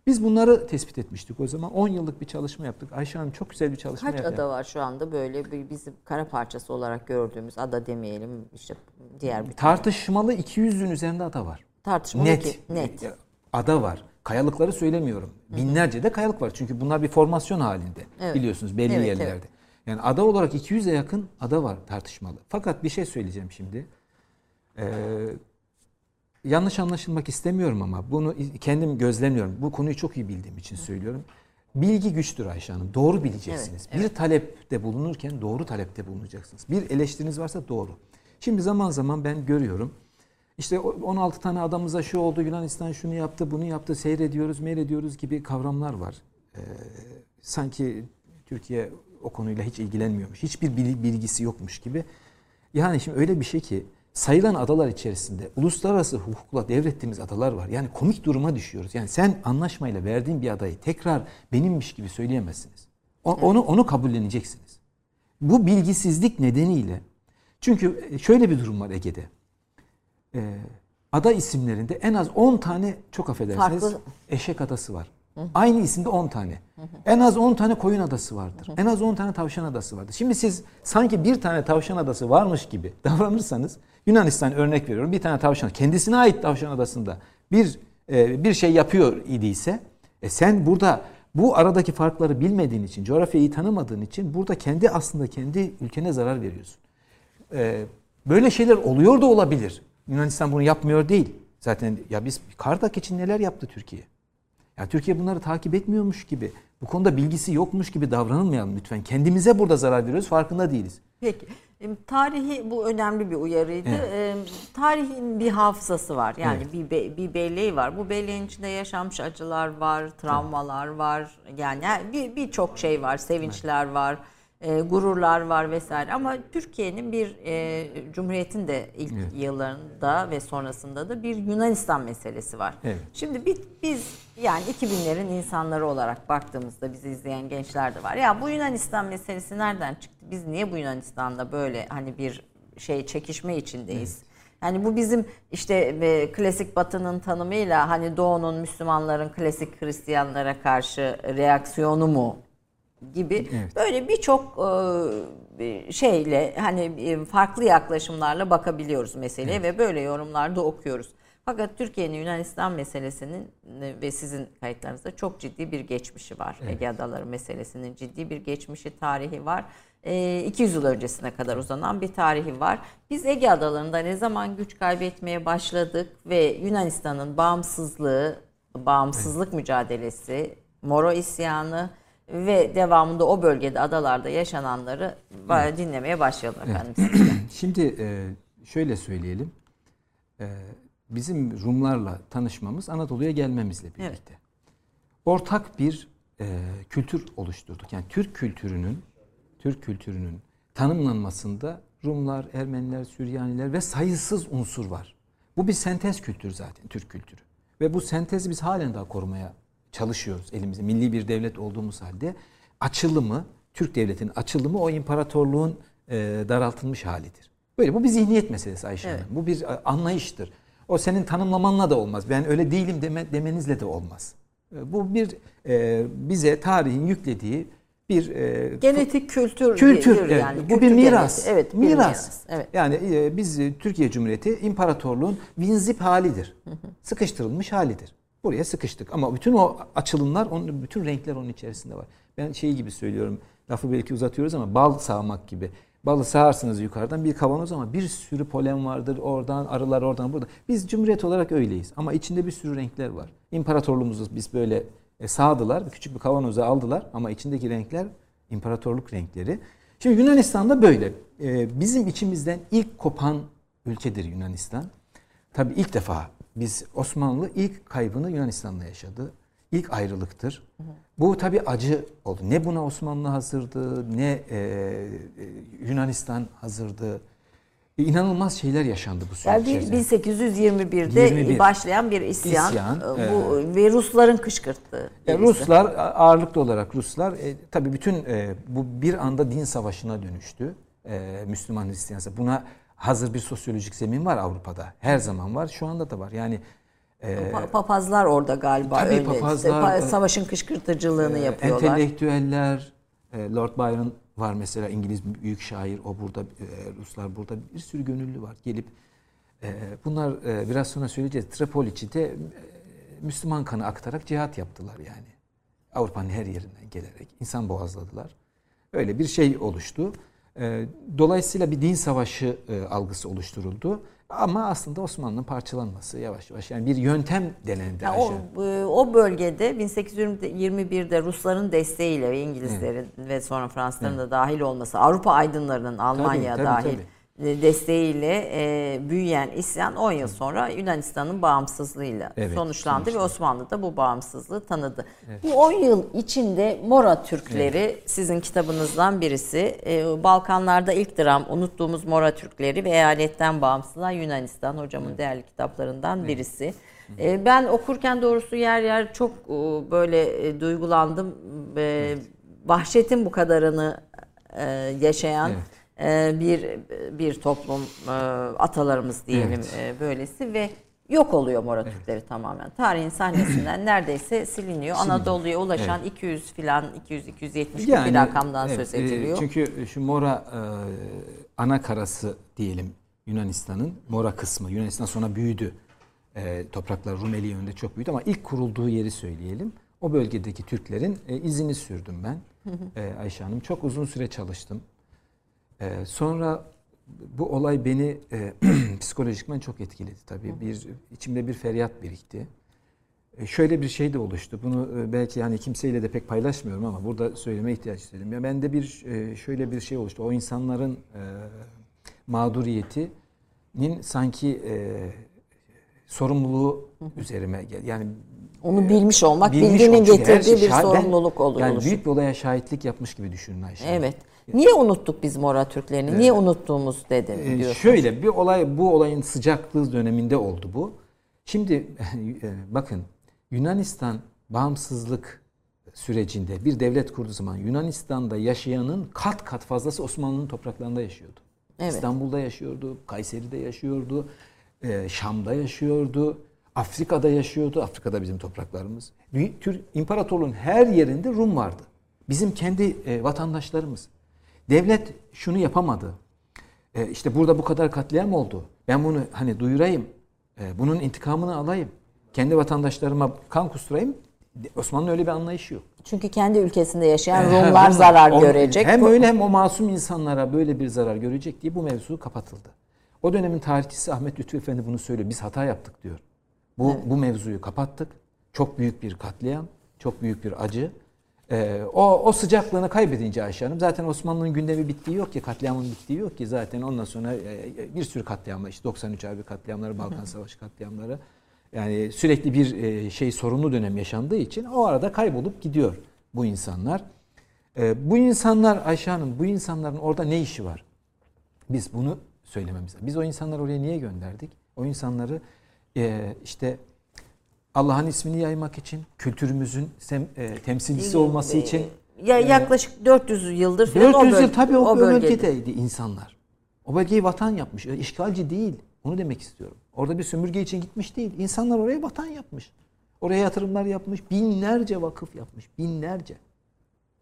Biz bunları tespit etmiştik o zaman. 10 yıllık bir çalışma yaptık. Ayşe Hanım çok güzel bir çalışma Kaç yaptı. ada var şu anda böyle bir bizim kara parçası olarak gördüğümüz ada demeyelim işte diğer bir Tartışmalı 200'ün üzerinde ada var. Tartışmalı net, ki, net. Ada var. Kayalıkları söylemiyorum. Binlerce de kayalık var. Çünkü bunlar bir formasyon halinde. Evet. Biliyorsunuz belli evet, yerlerde. Evet. Yani ada olarak 200'e yakın ada var tartışmalı. Fakat bir şey söyleyeceğim şimdi. Ee, yanlış anlaşılmak istemiyorum ama bunu kendim gözlemliyorum. Bu konuyu çok iyi bildiğim için söylüyorum. Bilgi güçtür Ayşe Hanım. Doğru bileceksiniz. Evet, evet. Bir talepte bulunurken doğru talepte bulunacaksınız. Bir eleştiriniz varsa doğru. Şimdi zaman zaman ben görüyorum. İşte 16 tane adamıza şu oldu, Yunanistan şunu yaptı, bunu yaptı, seyrediyoruz, meyrediyoruz gibi kavramlar var. Ee, sanki Türkiye o konuyla hiç ilgilenmiyormuş. Hiçbir bilgisi yokmuş gibi. Yani şimdi öyle bir şey ki sayılan adalar içerisinde uluslararası hukukla devrettiğimiz adalar var. Yani komik duruma düşüyoruz. Yani sen anlaşmayla verdiğin bir adayı tekrar benimmiş gibi söyleyemezsiniz. O. Onu onu kabulleneceksiniz. Bu bilgisizlik nedeniyle çünkü şöyle bir durum var Ege'de. Ee, ada isimlerinde en az 10 tane çok affedersiniz Farklı. eşek adası var. Aynı isimde 10 tane. En az 10 tane koyun adası vardır. En az 10 tane tavşan adası vardır. Şimdi siz sanki bir tane tavşan adası varmış gibi davranırsanız Yunanistan örnek veriyorum. Bir tane tavşan kendisine ait tavşan adasında bir e, bir şey yapıyor idiyse e sen burada bu aradaki farkları bilmediğin için, coğrafyayı tanımadığın için burada kendi aslında kendi ülkene zarar veriyorsun. E, böyle şeyler oluyor da olabilir. Yunanistan bunu yapmıyor değil. Zaten ya biz Kardak için neler yaptı Türkiye? Ya Türkiye bunları takip etmiyormuş gibi, bu konuda bilgisi yokmuş gibi davranılmayalım lütfen. Kendimize burada zarar veriyoruz, farkında değiliz. Peki. Tarihi bu önemli bir uyarıydı. Evet. tarihin bir hafızası var. Yani evet. bir bir belleği var. Bu belleğin içinde yaşanmış acılar var, travmalar var. Yani bir birçok şey var, sevinçler evet. var e, gururlar var vesaire ama Türkiye'nin bir e, Cumhuriyet'in de ilk evet. yıllarında ve sonrasında da bir Yunanistan meselesi var. Evet. Şimdi biz, biz yani 2000'lerin insanları olarak baktığımızda bizi izleyen gençler de var. Ya bu Yunanistan meselesi nereden çıktı? Biz niye bu Yunanistan'da böyle hani bir şey çekişme içindeyiz. Evet. Yani bu bizim işte e, klasik batının tanımıyla hani doğunun Müslümanların klasik Hristiyanlara karşı reaksiyonu mu gibi evet. böyle birçok e, şeyle hani e, farklı yaklaşımlarla bakabiliyoruz meseleye evet. ve böyle yorumlarda okuyoruz. Fakat Türkiye'nin Yunanistan meselesinin e, ve sizin kayıtlarınızda çok ciddi bir geçmişi var. Evet. Ege Adaları meselesinin ciddi bir geçmişi, tarihi var. 200 yıl öncesine kadar uzanan bir tarihi var. Biz Ege Adaları'nda ne zaman güç kaybetmeye başladık ve Yunanistan'ın bağımsızlığı, bağımsızlık evet. mücadelesi, Moro isyanı, ve devamında o bölgede adalarda yaşananları evet. dinlemeye başlayalım efendim. Evet. Şimdi e, şöyle söyleyelim. E, bizim Rumlarla tanışmamız Anadolu'ya gelmemizle birlikte. Evet. Ortak bir e, kültür oluşturduk. Yani Türk kültürünün Türk kültürünün tanımlanmasında Rumlar, Ermeniler, Süryaniler ve sayısız unsur var. Bu bir sentez kültür zaten Türk kültürü. Ve bu sentezi biz halen daha korumaya çalışıyoruz elimizde. Milli bir devlet olduğumuz halde açılımı, Türk devletinin açılımı o imparatorluğun e, daraltılmış halidir. Böyle bu bir zihniyet meselesi Ayşe evet. Hanım. Bu bir e, anlayıştır. O senin tanımlamanla da olmaz. Ben öyle değilim deme, demenizle de olmaz. E, bu bir e, bize tarihin yüklediği bir e, genetik kültür kültür evet. yani. Bu bir miras. Genetik. Evet, miras. miras. Evet. Yani e, biz Türkiye Cumhuriyeti imparatorluğun vinzip halidir. Sıkıştırılmış halidir. Buraya sıkıştık. Ama bütün o açılımlar, onun, bütün renkler onun içerisinde var. Ben şey gibi söylüyorum, lafı belki uzatıyoruz ama bal sağmak gibi. Balı sağarsınız yukarıdan bir kavanoz ama bir sürü polen vardır oradan, arılar oradan burada. Biz cumhuriyet olarak öyleyiz ama içinde bir sürü renkler var. İmparatorluğumuzu biz böyle e, sağdılar, küçük bir kavanoza aldılar ama içindeki renkler imparatorluk renkleri. Şimdi Yunanistan'da böyle. E, bizim içimizden ilk kopan ülkedir Yunanistan. Tabii ilk defa biz Osmanlı ilk kaybını Yunanistan'da yaşadı. İlk ayrılıktır. Bu tabii acı oldu. Ne buna Osmanlı hazırdı, ne e, e Yunanistan hazırdı. E, inanılmaz şeyler yaşandı bu süreç yani içerisinde. 1821'de 21. başlayan bir isyan, isyan e, bu e, ve Rusların kışkırttığı. E, Ruslar ağırlıklı olarak Ruslar e, tabii bütün e, bu bir anda din savaşına dönüştü. E, Müslüman Hristiyan buna hazır bir sosyolojik zemin var Avrupa'da. Her zaman var. Şu anda da var. Yani e, papazlar orada galiba tabii öyle. Papazlar, işte, savaşın kışkırtıcılığını e, yapıyorlar. Entelektüeller, e, Lord Byron var mesela İngiliz büyük şair. O burada, e, Ruslar burada. Bir sürü gönüllü var. Gelip e, bunlar e, biraz sonra söyleyeceğiz. Tripoli'de e, Müslüman kanı aktarak cihat yaptılar yani. Avrupa'nın her yerinden gelerek insan boğazladılar. Öyle bir şey oluştu. Ee, dolayısıyla bir din savaşı e, algısı oluşturuldu. Ama aslında Osmanlı'nın parçalanması yavaş yavaş yani bir yöntem denendi. Yani o, e, o bölgede 1821'de Rusların desteğiyle ve İngilizlerin evet. ve sonra Fransızların evet. da dahil olması, Avrupa aydınlarının Almanya tabii, tabii, dahil tabii desteğiyle e, büyüyen isyan 10 yıl sonra Yunanistan'ın bağımsızlığıyla evet, sonuçlandı sonuçta. ve Osmanlı da bu bağımsızlığı tanıdı. Evet. Bu 10 yıl içinde Mora Türkleri evet. sizin kitabınızdan birisi. E, Balkanlarda ilk dram unuttuğumuz Mora Türkleri ve eyaletten bağımsızlar Yunanistan hocamın evet. değerli kitaplarından evet. birisi. E, ben okurken doğrusu yer yer çok e, böyle e, duygulandım. E, evet. Vahşetin bu kadarını e, yaşayan evet bir bir toplum e, atalarımız diyelim evet. E, böylesi ve yok oluyor Mora evet. Türkleri tamamen. Tarihin sahnesinden neredeyse siliniyor. Anadolu'ya ulaşan evet. 200 filan 200 270 yani, bir rakamdan evet, söz ediliyor. Çünkü şu Mora ana karası diyelim Yunanistan'ın Mora kısmı Yunanistan sonra büyüdü. topraklar Rumeli yönünde çok büyüdü ama ilk kurulduğu yeri söyleyelim. O bölgedeki Türklerin izini sürdüm ben. Ayşe Hanım çok uzun süre çalıştım. Ee, sonra bu olay beni e, psikolojikmen çok etkiledi tabii. Bir içimde bir feryat birikti. E, şöyle bir şey de oluştu. Bunu e, belki yani kimseyle de pek paylaşmıyorum ama burada söyleme ihtiyaç istedim. Ya bende bir e, şöyle bir şey oluştu. O insanların e, mağduriyetinin sanki e, sorumluluğu üzerime geldi. Yani onu bilmiş olmak, bilmiş bilginin getirdiği şey, bir sorumluluk olur. Yani büyük bir olaya şahitlik yapmış gibi düşünün Ayşe. Evet. Niye unuttuk biz Mora Türklerini? Niye unuttuğumuz dedi ee, diyorsunuz. Şöyle bir olay bu olayın sıcaklığı döneminde oldu bu. Şimdi e, bakın Yunanistan bağımsızlık sürecinde bir devlet kurduğu zaman Yunanistan'da yaşayanın kat kat fazlası Osmanlı'nın topraklarında yaşıyordu. Evet. İstanbul'da yaşıyordu, Kayseri'de yaşıyordu, e, Şam'da yaşıyordu, Afrika'da yaşıyordu. Afrika'da bizim topraklarımız. İmparatorluğun her yerinde Rum vardı. Bizim kendi e, vatandaşlarımız. Devlet şunu yapamadı. E, işte burada bu kadar katliam oldu. Ben bunu hani duyurayım. E, bunun intikamını alayım. Kendi vatandaşlarıma kan kusturayım. Osmanlı öyle bir anlayışı yok. Çünkü kendi ülkesinde yaşayan Rumlar zarar o, görecek. Hem öyle hem o masum insanlara böyle bir zarar görecek diye bu mevzu kapatıldı. O dönemin tarihçisi Ahmet Lütfü Efendi bunu söylüyor. Biz hata yaptık diyor. Bu, evet. bu mevzuyu kapattık. Çok büyük bir katliam, çok büyük bir acı. Ee, o, o sıcaklığını kaybedince Ayşe Hanım zaten Osmanlı'nın gündemi bittiği yok ki, katliamın bittiği yok ki zaten ondan sonra e, bir sürü katliamlar, işte 93 Harbi katliamları, Balkan Savaşı katliamları. Yani sürekli bir e, şey sorunlu dönem yaşandığı için o arada kaybolup gidiyor bu insanlar. E, bu insanlar Ayşe Hanım, bu insanların orada ne işi var? Biz bunu söylememiz lazım. Biz o insanları oraya niye gönderdik? O insanları e, işte Allah'ın ismini yaymak için, kültürümüzün sem, e, temsilcisi olması için. Ya yaklaşık 400 yıldır falan 400 o yıl tabii o, o bölgedeydi insanlar. O bölgeyi vatan yapmış. İşgalci değil. Onu demek istiyorum. Orada bir sömürge için gitmiş değil. İnsanlar oraya vatan yapmış. Oraya yatırımlar yapmış. Binlerce vakıf yapmış. Binlerce.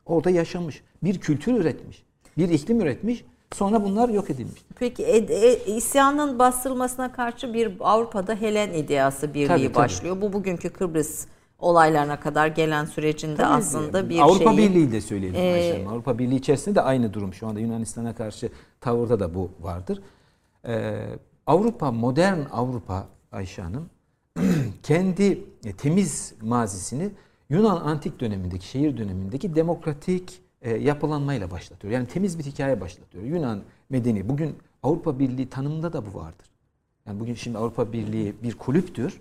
Orada yaşamış. Bir kültür üretmiş. Bir iklim üretmiş. Sonra bunlar yok edilmiş. Peki e, e, isyanın bastırılmasına karşı bir Avrupa'da Helen ideası birliği tabii, başlıyor. Tabii. Bu bugünkü Kıbrıs olaylarına kadar gelen sürecinde tabii, aslında bir Avrupa şeyi... Birliği de söyleyelim ee, Avrupa Birliği içerisinde de aynı durum. Şu anda Yunanistan'a karşı tavırda da bu vardır. Ee, Avrupa, modern Avrupa Ayşe Hanım kendi e, temiz mazisini Yunan antik dönemindeki, şehir dönemindeki demokratik yapılanmayla başlatıyor. Yani temiz bir hikaye başlatıyor. Yunan medeni. Bugün Avrupa Birliği tanımında da bu vardır. Yani bugün şimdi Avrupa Birliği bir kulüptür.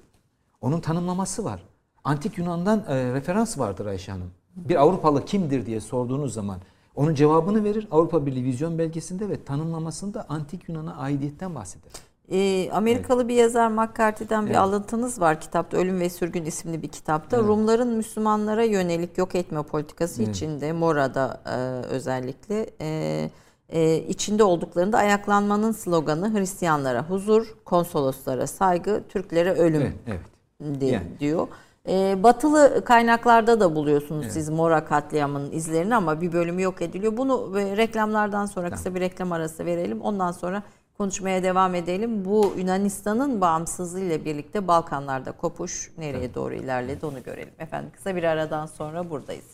Onun tanımlaması var. Antik Yunan'dan e, referans vardır Ayşe Hanım. Bir Avrupalı kimdir diye sorduğunuz zaman onun cevabını verir. Avrupa Birliği vizyon belgesinde ve tanımlamasında Antik Yunan'a aidiyetten bahseder. E, Amerikalı evet. bir yazar McCarthy'den bir evet. alıntınız var kitapta Ölüm ve Sürgün isimli bir kitapta. Evet. Rumların Müslümanlara yönelik yok etme politikası evet. içinde Mora'da e, özellikle e, e, içinde olduklarında ayaklanmanın sloganı Hristiyanlara huzur, konsoloslara saygı, Türklere ölüm evet, evet. Diye, yani. diyor. E, batılı kaynaklarda da buluyorsunuz evet. siz Mora katliamının izlerini ama bir bölümü yok ediliyor. Bunu e, reklamlardan sonra tamam. kısa bir reklam arası verelim. Ondan sonra konuşmaya devam edelim. Bu Yunanistan'ın bağımsızlığı ile birlikte Balkanlarda kopuş nereye doğru ilerledi onu görelim. Efendim kısa bir aradan sonra buradayız.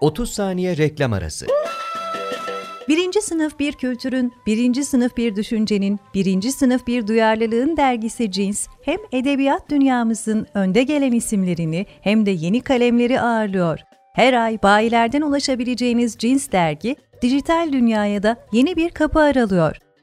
30 saniye reklam arası. Birinci sınıf bir kültürün, birinci sınıf bir düşüncenin, birinci sınıf bir duyarlılığın dergisi Cins, hem edebiyat dünyamızın önde gelen isimlerini hem de yeni kalemleri ağırlıyor. Her ay bayilerden ulaşabileceğiniz Cins dergi, dijital dünyaya da yeni bir kapı aralıyor.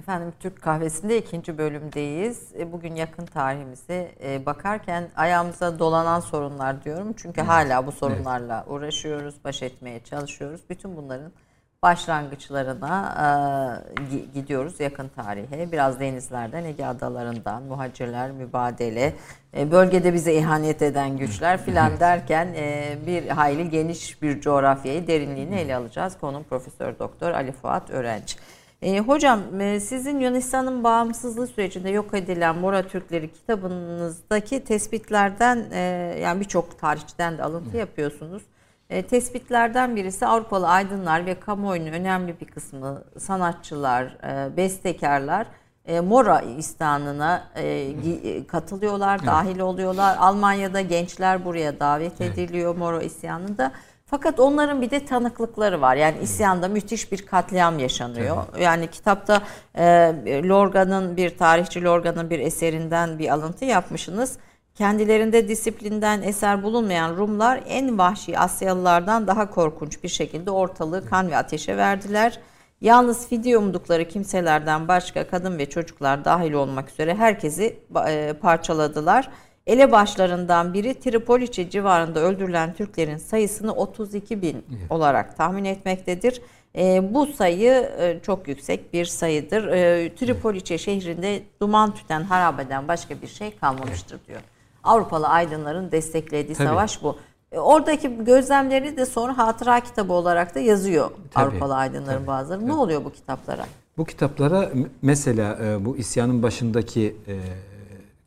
Efendim Türk Kahvesi'nde ikinci bölümdeyiz. E, bugün yakın tarihimize e, bakarken ayağımıza dolanan sorunlar diyorum. Çünkü hala bu sorunlarla uğraşıyoruz, baş etmeye çalışıyoruz. Bütün bunların başlangıçlarına e, gidiyoruz yakın tarihe. Biraz denizlerden, Ege adalarından, muhacirler, mübadele, bölgede bize ihanet eden güçler filan derken bir hayli geniş bir coğrafyayı derinliğini ele alacağız. Konum Profesör Doktor Ali Fuat Öğrenci. E, hocam e, sizin Yunanistan'ın bağımsızlığı sürecinde yok edilen Mora Türkleri kitabınızdaki tespitlerden e, yani birçok tarihçiden de alıntı yapıyorsunuz. E, tespitlerden birisi Avrupalı aydınlar ve kamuoyunun önemli bir kısmı sanatçılar, e, bestekarlar e, Mora istanına e, e katılıyorlar, dahil oluyorlar. Almanya'da gençler buraya davet ediliyor Mora isyanında. Fakat onların bir de tanıklıkları var. Yani isyanda müthiş bir katliam yaşanıyor. Evet. Yani kitapta e, Lorga'nın bir tarihçi Lorga'nın bir eserinden bir alıntı yapmışsınız. Kendilerinde disiplinden eser bulunmayan Rumlar en vahşi Asyalılardan daha korkunç bir şekilde ortalığı kan ve ateşe verdiler. Yalnız fidye umdukları kimselerden başka kadın ve çocuklar dahil olmak üzere herkesi e, parçaladılar elebaşlarından biri Tripoliçe civarında öldürülen Türklerin sayısını 32 bin olarak tahmin etmektedir. E, bu sayı e, çok yüksek bir sayıdır. E, Tripoliçe şehrinde duman tüten harabeden başka bir şey kalmamıştır diyor. Avrupalı aydınların desteklediği Tabii. savaş bu. E, Oradaki gözlemleri de sonra hatıra kitabı olarak da yazıyor Tabii. Avrupalı aydınların bazıları. Ne oluyor bu kitaplara? Bu kitaplara mesela e, bu isyanın başındaki e,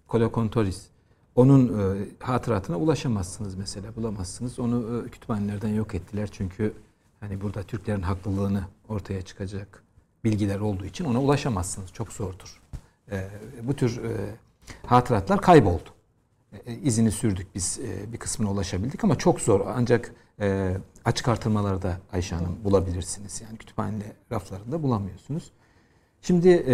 Kolokontoris onun e, hatıratına ulaşamazsınız mesela bulamazsınız. Onu e, kütüphanelerden yok ettiler çünkü hani burada Türklerin haklılığını ortaya çıkacak bilgiler olduğu için ona ulaşamazsınız. Çok zordur. E, bu tür hatıratlar kayboldu. İzini sürdük biz bir kısmına ulaşabildik ama çok zor. Ancak açık artırmalarda Ayşe Hanım bulabilirsiniz. Yani kütüphane raflarında bulamıyorsunuz. Şimdi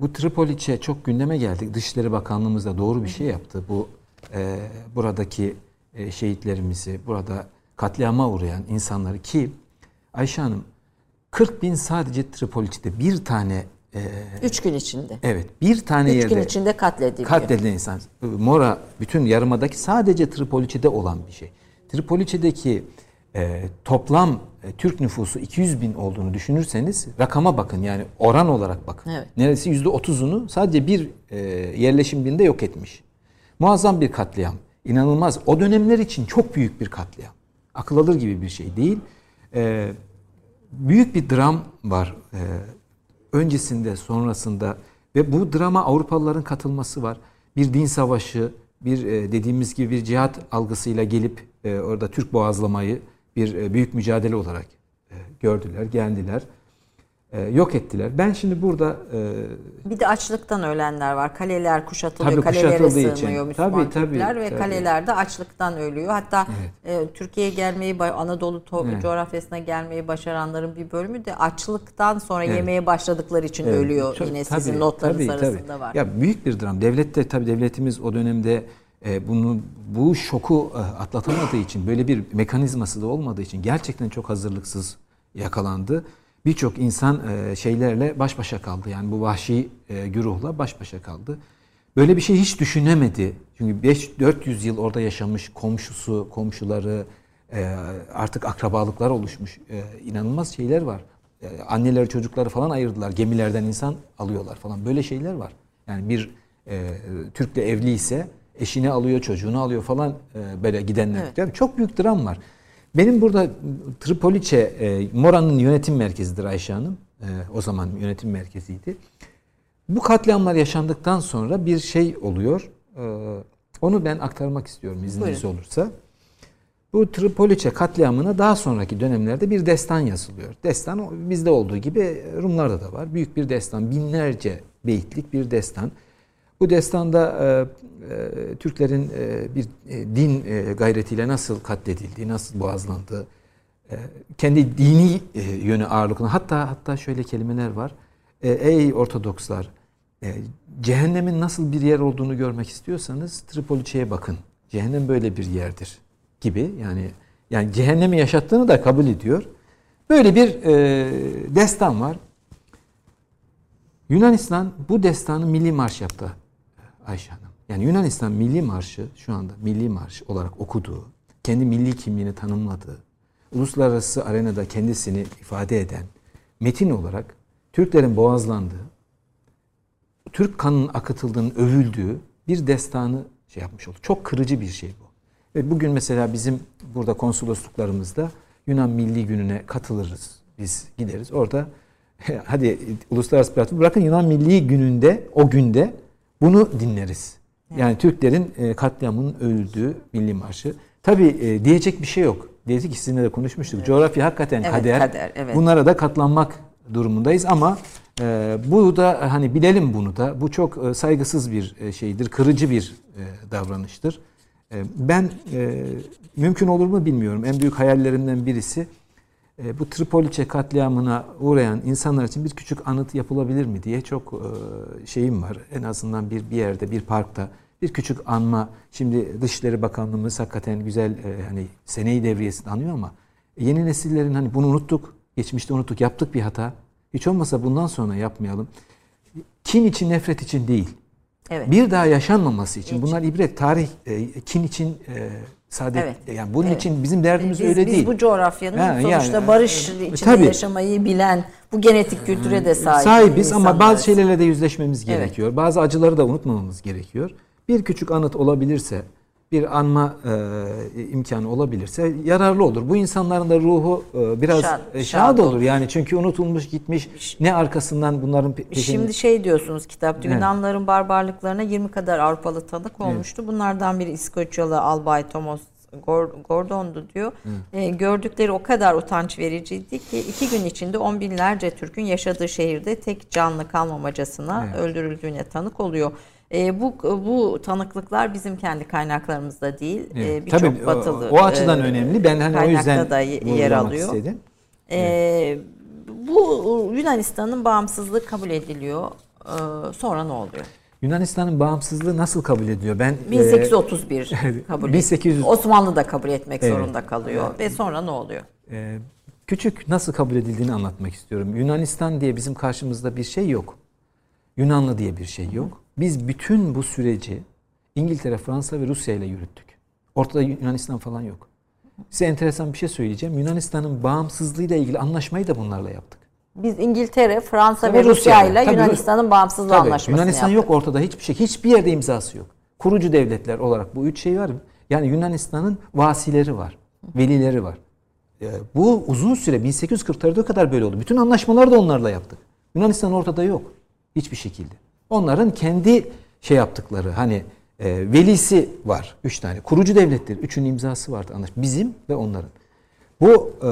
bu Tripoliçe çok gündeme geldi. Dışişleri Bakanlığımız da doğru bir şey yaptı. Bu e, buradaki e, şehitlerimizi, burada katliama uğrayan insanları ki Ayşe Hanım 40 bin sadece Tripoliçe'de bir tane e, Üç gün içinde. evet bir tane Üç yerde gün içinde katlediliyor. Katledilen insan. Mora bütün yarımadaki sadece Tripoliçe'de olan bir şey. Tripoliçe'deki e, toplam e, Türk nüfusu 200 bin olduğunu düşünürseniz rakama bakın yani oran olarak bakın. Evet. Neredeyse yüzde otuzunu sadece bir e, yerleşim binde yok etmiş. Muazzam bir katliam. İnanılmaz. O dönemler için çok büyük bir katliam. Akıl alır gibi bir şey değil. E, büyük bir dram var. E, öncesinde, sonrasında ve bu drama Avrupalıların katılması var. Bir din savaşı, bir dediğimiz gibi bir cihat algısıyla gelip orada Türk boğazlamayı bir e, büyük mücadele olarak e, gördüler, geldiler. E, yok ettiler. Ben şimdi burada Bir de açlıktan ölenler var. Kaleler kuşatılıyor. Tabii kalelere kuşatıldığı için. Müslüman Tabii, tabii, Türkler ve tabii. kalelerde açlıktan ölüyor. Hatta e, Türkiye'ye gelmeyi, Anadolu to- coğrafyasına gelmeyi başaranların bir bölümü de açlıktan sonra Evet. yemeye başladıkları için Evet, ölüyor. çok- Yine tabii, sizin notlarınız tabii, arasında tabii. var. Ya büyük bir dram. Devlet de tabii devletimiz o dönemde bunu bu şoku e, atlatamadığı için böyle bir mekanizması da olmadığı için gerçekten çok hazırlıksız yakalandı. Birçok insan e, şeylerle baş başa kaldı. Yani bu vahşi e, güruhla baş başa kaldı. Böyle bir şey hiç düşünemedi. Çünkü 5 400 yıl orada yaşamış komşusu, komşuları, e, artık akrabalıklar oluşmuş. E, inanılmaz şeyler var. E, anneleri çocukları falan ayırdılar. Gemilerden insan alıyorlar falan. Böyle şeyler var. Yani bir e, Türk'le evli ise eşini alıyor, çocuğunu alıyor falan e, böyle gidenler. Evet. Yani çok büyük dram var. Benim burada Tripoliçe, e, Mora'nın yönetim merkezidir Ayşe Hanım. E, o zaman yönetim merkeziydi. Bu katliamlar yaşandıktan sonra bir şey oluyor. E, onu ben aktarmak istiyorum izniniz Buyurun. olursa. Bu Tripoliçe katliamına daha sonraki dönemlerde bir destan yazılıyor. Destan bizde olduğu gibi Rumlarda da var. Büyük bir destan, binlerce beyitlik bir destan. Bu destanda e, e, Türklerin e, bir e, din e, gayretiyle nasıl katledildiği, nasıl boğazlandığı, kendi dini yönü ağırlıklı. Hatta hatta şöyle kelimeler var. Ey Ortodokslar, cehennemin nasıl bir yer olduğunu görmek istiyorsanız Tripoliçe'ye bakın. Cehennem böyle bir yerdir gibi. Yani yani cehennemi yaşattığını da kabul ediyor. Böyle bir destan var. Yunanistan bu destanı milli marş yaptı Ayşe Hanım. Yani Yunanistan milli marşı şu anda milli marş olarak okuduğu, kendi milli kimliğini tanımladığı, uluslararası arenada kendisini ifade eden metin olarak Türklerin boğazlandığı, Türk kanının akıtıldığının övüldüğü bir destanı şey yapmış oldu. Çok kırıcı bir şey bu. Ve bugün mesela bizim burada konsolosluklarımızda Yunan Milli Günü'ne katılırız. Biz gideriz. Orada hadi uluslararası platform bırakın Yunan Milli Günü'nde o günde bunu dinleriz. Yani Türklerin e, katliamının övüldüğü milli marşı. Tabii e, diyecek bir şey yok. Dedik ki sizinle de konuşmuştuk. Coğrafya hakikaten Evet, kader. kader, evet. Bunlara da katlanmak durumundayız ama e, bu da hani bilelim bunu da. Bu çok e, saygısız bir e, şeydir, kırıcı bir e, davranıştır. E, ben e, mümkün olur mu bilmiyorum. En büyük hayallerimden birisi e, bu Tripoliçe katliamına uğrayan insanlar için bir küçük anıt yapılabilir mi diye çok e, şeyim var. En azından bir bir yerde, bir parkta bir küçük anma. Şimdi Dışişleri Bakanlığımız hakikaten güzel e, hani seneyi devriyesini anıyor ama yeni nesillerin hani bunu unuttuk. Geçmişte unuttuk. Yaptık bir hata. Hiç olmasa bundan sonra yapmayalım. Kin için, nefret için değil. Evet. Bir daha yaşanmaması için bunlar ibret tarih e, kin için e, saadet Evet. yani bunun Evet. için bizim derdimiz Biz, öyle biz değil. bu coğrafyanın Ha, sonuçta yani, barış e, içinde tabii. yaşamayı bilen, bu genetik kültüre de sahip Sahibiz ama bazı şeylerle de yüzleşmemiz Evet. gerekiyor. Bazı acıları da unutmamamız gerekiyor. Bir küçük anıt olabilirse, bir anma e, imkanı olabilirse yararlı olur. Bu insanların da ruhu e, biraz Şad- e, şad şad olur. olur. Yani çünkü unutulmuş gitmiş ne arkasından bunların pe- peşinde. Şimdi şey diyorsunuz kitapta Evet. Yunanların barbarlıklarına 20 kadar Avrupalı tanık olmuştu. Bunlardan biri İskoçyalı Albay Thomas Gor- Gordon'du diyor. E, gördükleri o kadar utanç vericiydi ki iki gün içinde on binlerce Türk'ün yaşadığı şehirde tek canlı kalmamacasına Evet. öldürüldüğüne tanık oluyor. E, bu bu tanıklıklar bizim kendi kaynaklarımızda değil. E, Evet. Birçok Tabii o- batılı o açıdan e, önemli. Ben hani o yüzden da yer alıyor. istedim. Ee, bu Yunanistan'ın bağımsızlığı kabul ediliyor. Ee, sonra ne oluyor? Yunanistan'ın bağımsızlığı nasıl kabul ediyor? Ben e, 1831 kabul 1800 ediliyor. Osmanlı da kabul etmek Evet. zorunda kalıyor. Ve sonra ne oluyor? e, küçük nasıl kabul edildiğini anlatmak istiyorum. Yunanistan diye bizim karşımızda bir şey yok. Yunanlı diye bir şey yok. Biz bütün bu süreci İngiltere, Fransa ve Rusya ile yürüttük. Ortada Yunanistan falan yok. Size enteresan bir şey söyleyeceğim. Yunanistan'ın bağımsızlığıyla ilgili anlaşmayı da bunlarla yaptık. Biz İngiltere, Fransa Tabii ve Rusya ile Yunanistan'ın bağımsızlığı Tabii, anlaşmasını Yunanistan yaptık. yok ortada hiçbir şey. Hiçbir yerde imzası yok. Kurucu devletler olarak bu üç şey var. Yani Yunanistan'ın vasileri var. Velileri var. Ee, bu uzun süre 1840'larda kadar böyle oldu. Bütün anlaşmaları da onlarla yaptık. Yunanistan ortada yok. Hiçbir şekilde. Onların kendi şey yaptıkları hani e, velisi var. Üç tane. Kurucu devletler. Üçün imzası vardı. Anlaş Bizim ve onların. Bu e,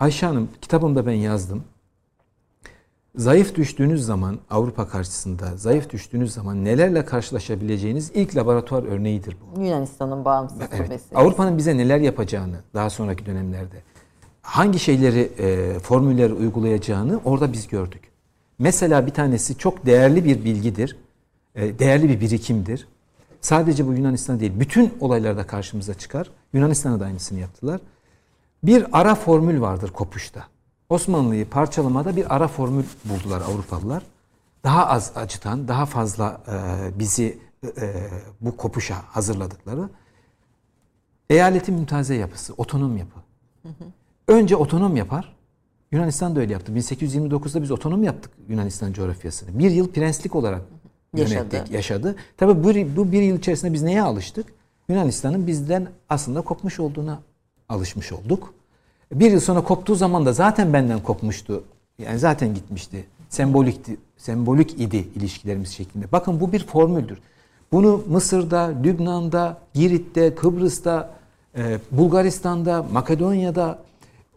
Ayşe Hanım kitabımda ben yazdım. Zayıf düştüğünüz zaman Avrupa karşısında zayıf düştüğünüz zaman nelerle karşılaşabileceğiniz ilk laboratuvar örneğidir bu. Yunanistan'ın bağımsızlığı Evet. meselesi. Avrupa'nın bize neler yapacağını daha sonraki dönemlerde hangi şeyleri e, formülleri uygulayacağını orada biz gördük. Mesela bir tanesi çok değerli bir bilgidir. e, değerli bir birikimdir. Sadece bu Yunanistan değil, bütün olaylarda karşımıza çıkar. Yunanistan'a da aynısını yaptılar. Bir ara formül vardır kopuşta. Osmanlı'yı parçalamada bir ara formül buldular Avrupalılar. Daha az acıtan, daha fazla e, bizi e, bu kopuşa hazırladıkları eyaletin mümtaze yapısı, otonom yapı. Önce otonom yapar. Yunanistan da öyle yaptı. 1829'da biz otonom yaptık Yunanistan coğrafyasını. Bir yıl prenslik olarak yönettik, Yaşadı. yaşadı. Tabii bu, bu bir yıl içerisinde biz neye alıştık? Yunanistan'ın bizden aslında kopmuş olduğuna alışmış olduk. Bir yıl sonra koptuğu zaman da zaten benden kopmuştu. Yani zaten gitmişti. Sembolikti, sembolik idi ilişkilerimiz şeklinde. Bakın bu bir formüldür. Bunu Mısır'da, Lübnan'da, Girit'te, Kıbrıs'ta, e, Bulgaristan'da, Makedonya'da,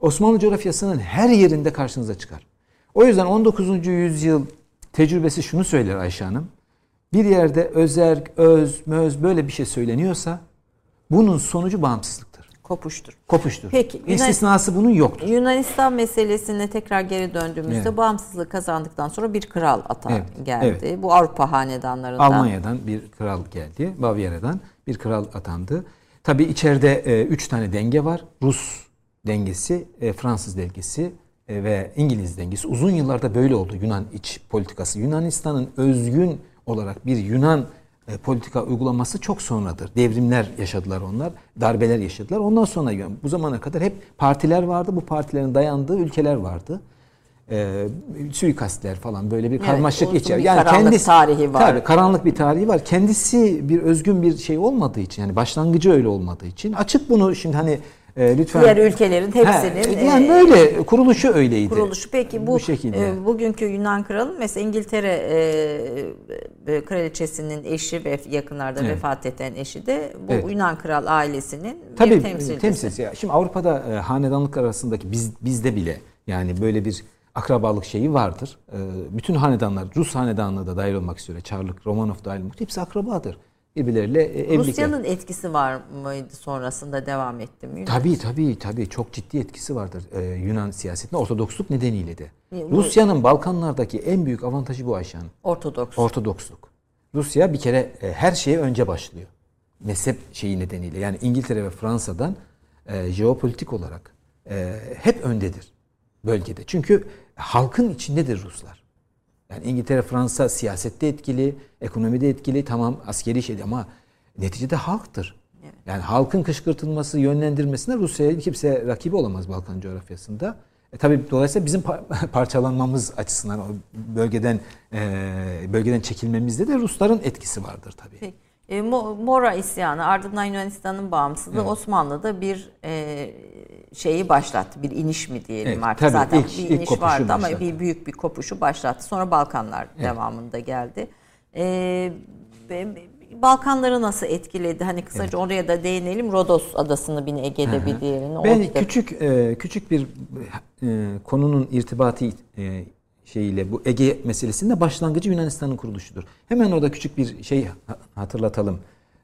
Osmanlı coğrafyasının her yerinde karşınıza çıkar. O yüzden 19. yüzyıl tecrübesi şunu söyler Ayşe Hanım. Bir yerde özerk, öz, möz böyle bir şey söyleniyorsa bunun sonucu bağımsızlıktır. Kopuştur. Kopuştur. Peki, Yunan- İstisnası bunun yoktur. Yunanistan meselesine tekrar geri döndüğümüzde Evet. bağımsızlığı kazandıktan sonra bir kral ata Evet, geldi. evet. Bu Avrupa hanedanlarından. Almanya'dan bir kral geldi. Bavyera'dan bir kral atandı. Tabii içeride e, üç tane denge var. Rus dengesi, e, Fransız dengesi e, ve İngiliz dengesi. Uzun yıllarda böyle oldu Yunan iç politikası. Yunanistan'ın özgün olarak bir Yunan e, politika uygulaması çok sonradır. Devrimler yaşadılar onlar, darbeler yaşadılar. Ondan sonra yani bu zamana kadar hep partiler vardı. Bu partilerin dayandığı ülkeler vardı. E, suikastler falan böyle bir Evet, karmaşık uzun içer. bir karanlık tarihi var. Tabii, karanlık bir tarihi var. Kendisi bir özgün bir şey olmadığı için yani başlangıcı öyle olmadığı için açık bunu şimdi hani e, lütfen Diğer ülkelerin hepsinin Ha, yani e, böyle kuruluşu öyleydi. kuruluşu. Peki bu, bu şekilde. e, bugünkü Yunan kralı mesela İngiltere e, e, kraliçesinin eşi ve yakınlarda Evet. vefat eden eşi de bu Evet. Yunan kral ailesinin Tabii bir temsilcisi. temsilcisi. Ya Şimdi Avrupa'da e, hanedanlık arasındaki biz bizde bile yani böyle bir akrabalık şeyi vardır. E, bütün hanedanlar Rus hanedanlığı da dahil olmak üzere Çarlık, Romanov dahil olmak hepsi akrabadır. Birbirleriyle e, evlilikler. Rusya'nın etkisi var mıydı sonrasında devam etti mi? Tabii tabii tabii çok ciddi etkisi vardır e, Yunan siyasetinde Ortodoksluk nedeniyle de. Bu- Rusya'nın Balkanlardaki en büyük avantajı bu Ayşe Hanım. Ortodoks. Ortodoksluk. Rusya bir kere e, her şeye önce başlıyor. Mezhep şeyi nedeniyle. Yani İngiltere ve Fransa'dan e, jeopolitik olarak e, hep öndedir bölgede. Çünkü halkın içindedir Ruslar. Yani İngiltere, Fransa siyasette etkili, ekonomide etkili, tamam askeri şey ama neticede halktır. Yani halkın kışkırtılması, yönlendirmesine Rusya'ya kimse rakibi olamaz Balkan coğrafyasında. E tabii dolayısıyla bizim parçalanmamız açısından o bölgeden e, bölgeden çekilmemizde de Rusların etkisi vardır tabii. Peki. E, Mora isyanı ardından Yunanistan'ın bağımsızlığı evet. Osmanlı'da bir e, şeyi başlattı. Bir iniş mi diyelim evet, artık. Zaten ilk, bir iniş vardı başlattı. ama bir büyük bir kopuşu başlattı. Sonra Balkanlar evet. devamında geldi. E, Balkanları nasıl etkiledi? Hani kısaca evet. oraya da değinelim. Rodos adasını bir Ege'de bir diğerini. Ben Orada... küçük e, küçük bir e, konunun irtibatı e, şeyiyle bu Ege meselesinde başlangıcı Yunanistan'ın kuruluşudur. Hemen orada küçük bir şey hatırlatalım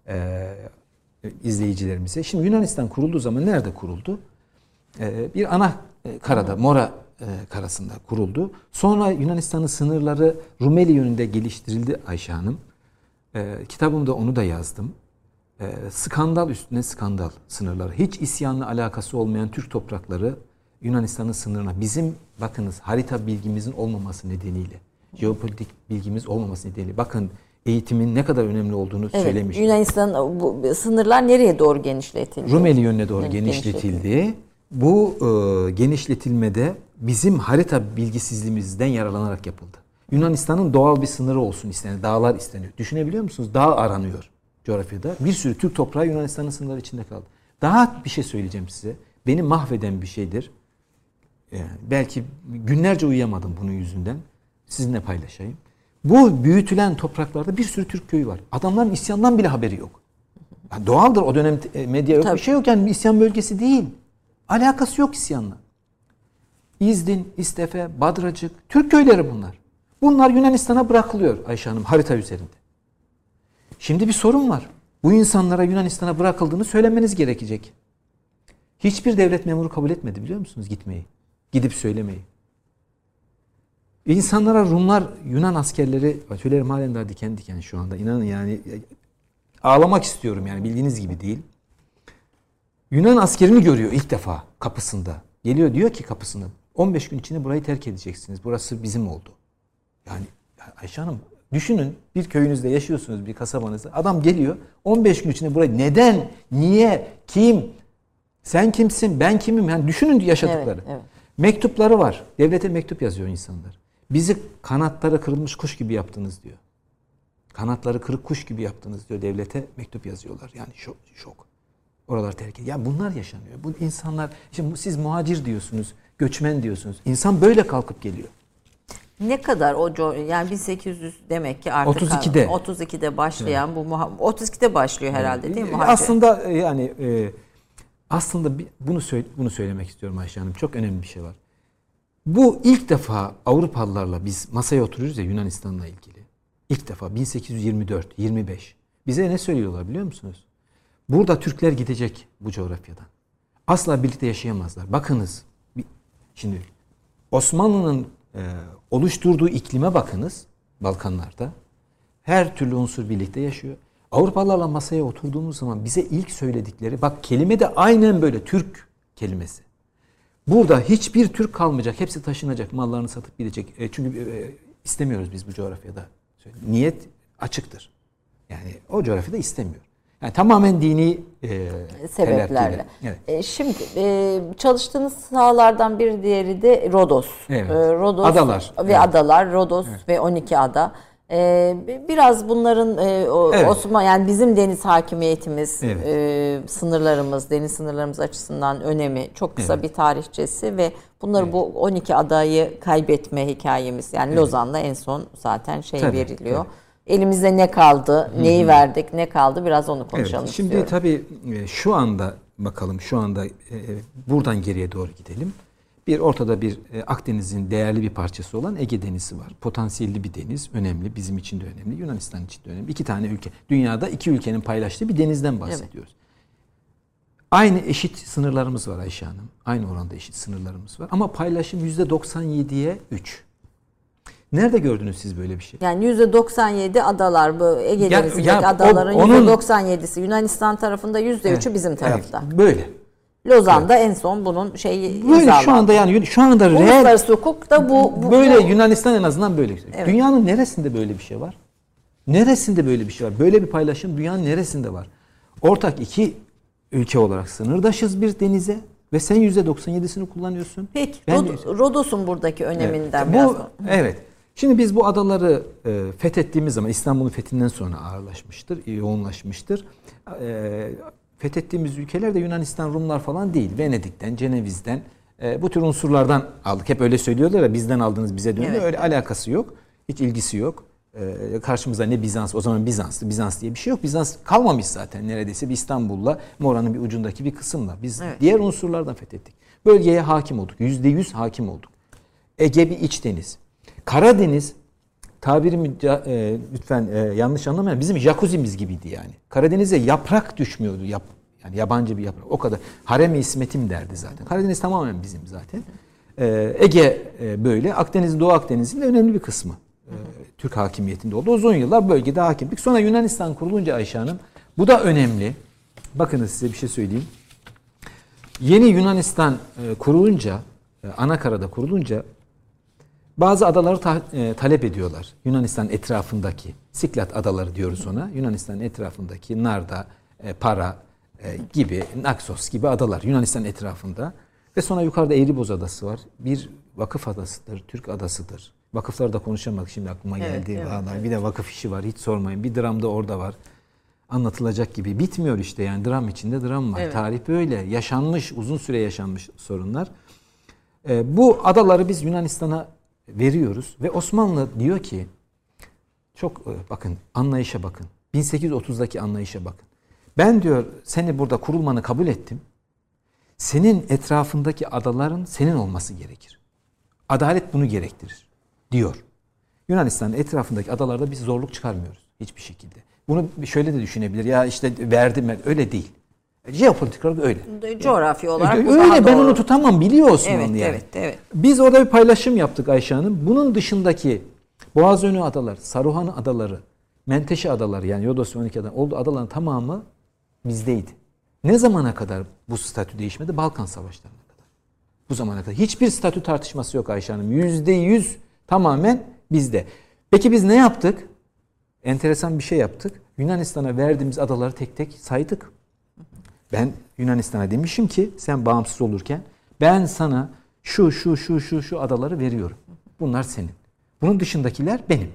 e, izleyicilerimize. Şimdi Yunanistan kurulduğu zaman nerede kuruldu? E, bir ana e, karada, Mora e, karasında kuruldu. Sonra Yunanistan'ın sınırları Rumeli yönünde geliştirildi Ayşe Hanım. E, kitabımda onu da yazdım. E, skandal üstüne skandal sınırları. Hiç isyanla alakası olmayan Türk toprakları Yunanistan'ın sınırına bizim bakınız harita bilgimizin olmaması nedeniyle, jeopolitik bilgimiz olmaması nedeniyle bakın eğitimin ne kadar önemli olduğunu evet, söylemiş. Yunanistan bu sınırlar nereye doğru genişletildi? Rumeli yönüne doğru genişletildi. genişletildi. Bu e, genişletilmede bizim harita bilgisizliğimizden yararlanarak yapıldı. Yunanistan'ın doğal bir sınırı olsun isteniyor. Dağlar isteniyor. Düşünebiliyor musunuz? Dağ aranıyor coğrafyada. Bir sürü Türk toprağı Yunanistan'ın sınırları içinde kaldı. Daha bir şey söyleyeceğim size. Beni mahveden bir şeydir. Yani belki günlerce uyuyamadım bunun yüzünden. Sizinle paylaşayım. Bu büyütülen topraklarda bir sürü Türk köyü var. Adamların isyandan bile haberi yok. Yani doğaldır o dönem e, medya yok Tabii. bir şey yok yani isyan bölgesi değil. Alakası yok isyanla. İzdin, İstefe, Badracık, Türk köyleri bunlar. Bunlar Yunanistan'a bırakılıyor Ayşe Hanım harita üzerinde. Şimdi bir sorun var. Bu insanlara Yunanistan'a bırakıldığını söylemeniz gerekecek. Hiçbir devlet memuru kabul etmedi biliyor musunuz gitmeyi? Gidip söylemeyi. İnsanlara Rumlar, Yunan askerleri, tüylerim halen daha diken diken şu anda. İnanın yani ağlamak istiyorum yani bildiğiniz gibi değil. Yunan askerini görüyor ilk defa kapısında. Geliyor diyor ki kapısını 15 gün içinde burayı terk edeceksiniz. Burası bizim oldu. Yani Ayşe Hanım düşünün bir köyünüzde yaşıyorsunuz bir kasabanızda. Adam geliyor 15 gün içinde burayı neden, niye, kim, sen kimsin, ben kimim? Yani düşünün yaşadıkları. Evet, evet. Mektupları var. Devlete mektup yazıyor insanlar. Bizi kanatları kırılmış kuş gibi yaptınız diyor. Kanatları kırık kuş gibi yaptınız diyor. Devlete mektup yazıyorlar. Yani şok. şok. Oralar terk ediyor. Yani bunlar yaşanıyor. Bu insanlar, şimdi siz muhacir diyorsunuz, göçmen diyorsunuz. İnsan böyle kalkıp geliyor. Ne kadar o yani 1800 demek ki artık 32'de 32'de başlayan evet. bu 32'de başlıyor herhalde değil mi? Muhacir? Aslında e, yani e, aslında bunu söyle, bunu söylemek istiyorum Ayşe Hanım. Çok önemli bir şey var. Bu ilk defa Avrupalılarla biz masaya oturuyoruz ya Yunanistan'la ilgili. İlk defa 1824, 25. Bize ne söylüyorlar biliyor musunuz? Burada Türkler gidecek bu coğrafyadan. Asla birlikte yaşayamazlar. Bakınız. Şimdi Osmanlı'nın e, oluşturduğu iklime bakınız Balkanlarda. Her türlü unsur birlikte yaşıyor. Avrupalılarla masaya oturduğumuz zaman bize ilk söyledikleri bak kelime de aynen böyle Türk kelimesi. Burada hiçbir Türk kalmayacak. Hepsi taşınacak. Mallarını satıp gidecek. E, çünkü e, istemiyoruz biz bu coğrafyada. Niyet açıktır. Yani o coğrafyada istemiyor. Yani tamamen dini e, sebeplerle. Evet. E, şimdi e, çalıştığınız sahalardan bir diğeri de Rodos. Evet. E, Rodos adalar ve evet. adalar. Rodos evet. ve 12 ada. E, biraz bunların e, o, evet. Osman yani bizim deniz hakimiyetimiz, evet. e, sınırlarımız, deniz sınırlarımız açısından önemi çok kısa evet. bir tarihçesi ve bunları evet. bu 12 adayı kaybetme hikayemiz yani evet. Lozan'la en son zaten şey tabii, veriliyor. Tabii. Elimizde ne kaldı, neyi Hı-hı. verdik, ne kaldı biraz onu konuşalım evet, Şimdi istiyorum. tabii e, şu anda bakalım şu anda e, buradan geriye doğru gidelim. Bir ortada bir e, Akdeniz'in değerli bir parçası olan Ege Denizi var. Potansiyelli bir deniz, önemli. Bizim için de önemli, Yunanistan için de önemli. İki tane ülke, dünyada iki ülkenin paylaştığı bir denizden bahsediyoruz. Evet. Aynı eşit sınırlarımız var Ayşe Hanım. Aynı oranda eşit sınırlarımız var. Ama paylaşım %97'ye 3. Nerede gördünüz siz böyle bir şey? Yani %97 adalar bu Ege Denizi'ndeki adaların o, onun, %97'si Yunanistan tarafında %3'ü evet, bizim tarafta. Evet, böyle. Lozan'da en son bunun şeyi Böyle imzalandı. şu anda yani şu anda reel Uluslararası hukukta bu, bu böyle bu- Yunanistan en azından böyle. Evet. Dünyanın neresinde böyle bir şey var? Neresinde böyle bir şey var? Böyle bir paylaşım dünyanın neresinde var? Ortak iki ülke olarak sınırdaşız bir denize ve sen %97'sini kullanıyorsun. Peki Ben- Rod- Rodos'un buradaki öneminden Evet. biraz bu evet. Şimdi biz bu adaları e, fethettiğimiz zaman İstanbul'un fethinden sonra ağırlaşmıştır, yoğunlaşmıştır. E, fethettiğimiz ülkeler de Yunanistan, Rumlar falan değil. Venedik'ten, Ceneviz'den e, bu tür unsurlardan aldık. Hep öyle söylüyorlar ya bizden aldınız bize dönüyor. Evet. Öyle alakası yok. Hiç ilgisi yok. E, karşımızda ne Bizans, o zaman Bizans'tı. Bizans diye bir şey yok. Bizans kalmamış zaten neredeyse bir İstanbul'la Mora'nın bir ucundaki bir kısımla. Biz Evet. diğer unsurlardan fethettik. Bölgeye hakim olduk. Yüzde yüz hakim olduk. Ege bir iç deniz. Karadeniz tabirimi e, lütfen e, yanlış anlamayın. Bizim jacuzzi'miz gibiydi yani. Karadeniz'e yaprak düşmüyordu. Yap, yani yabancı bir yaprak. O kadar. Harem-i İsmet'im derdi zaten. Karadeniz tamamen bizim zaten. E, Ege e, böyle. Akdeniz'in Doğu Akdeniz'in de önemli bir kısmı. e, Türk hakimiyetinde oldu. Uzun yıllar bölgede hakimdik. Sonra Yunanistan kurulunca Ayşe Hanım bu da önemli. Bakınız size bir şey söyleyeyim. Yeni Yunanistan e, kurulunca, e, Anakara'da kurulunca bazı adaları ta- e, talep ediyorlar. Yunanistan etrafındaki, Siklat adaları diyoruz ona. Yunanistan etrafındaki Narda, e, Para e, gibi, Naxos gibi adalar Yunanistan etrafında. Ve sonra yukarıda Eğriboz adası var. Bir vakıf adasıdır, Türk adasıdır. Vakıfları da konuşamadık şimdi aklıma Evet, geldi. evet, Vallahi Bir de vakıf işi var hiç sormayın. Bir dram da orada var. Anlatılacak gibi. Bitmiyor işte yani dram içinde dram var. Evet. Tarih böyle. Yaşanmış, uzun süre yaşanmış sorunlar. E, bu adaları biz Yunanistan'a veriyoruz ve Osmanlı diyor ki çok e, bakın anlayışa bakın. 1830'daki anlayışa bakın. Ben diyor seni burada kurulmanı kabul ettim. Senin etrafındaki adaların senin olması gerekir. Adalet bunu gerektirir diyor. Yunanistan'ın etrafındaki adalarda biz zorluk çıkarmıyoruz hiçbir şekilde. Bunu şöyle de düşünebilir. Ya işte verdim öyle değil. Jeopolitik olarak öyle. coğrafi olarak bu Öyle daha ben doğru. onu tutamam biliyor Osmanlı Evet, yani. evet, evet. Biz orada bir paylaşım yaptık Ayşe Hanım. Bunun dışındaki Boğazönü adaları, Saruhan adaları, Menteşe adaları yani Yodos ve 12 adaları olduğu adaların tamamı bizdeydi. Ne zamana kadar bu statü değişmedi? Balkan savaşlarına kadar. Bu zamana kadar. Hiçbir statü tartışması yok Ayşe Hanım. Yüzde yüz tamamen bizde. Peki biz ne yaptık? Enteresan bir şey yaptık. Yunanistan'a verdiğimiz adaları tek tek saydık. Ben Yunanistan'a demişim ki sen bağımsız olurken ben sana şu şu şu şu şu adaları veriyorum. Bunlar senin. Bunun dışındakiler benim.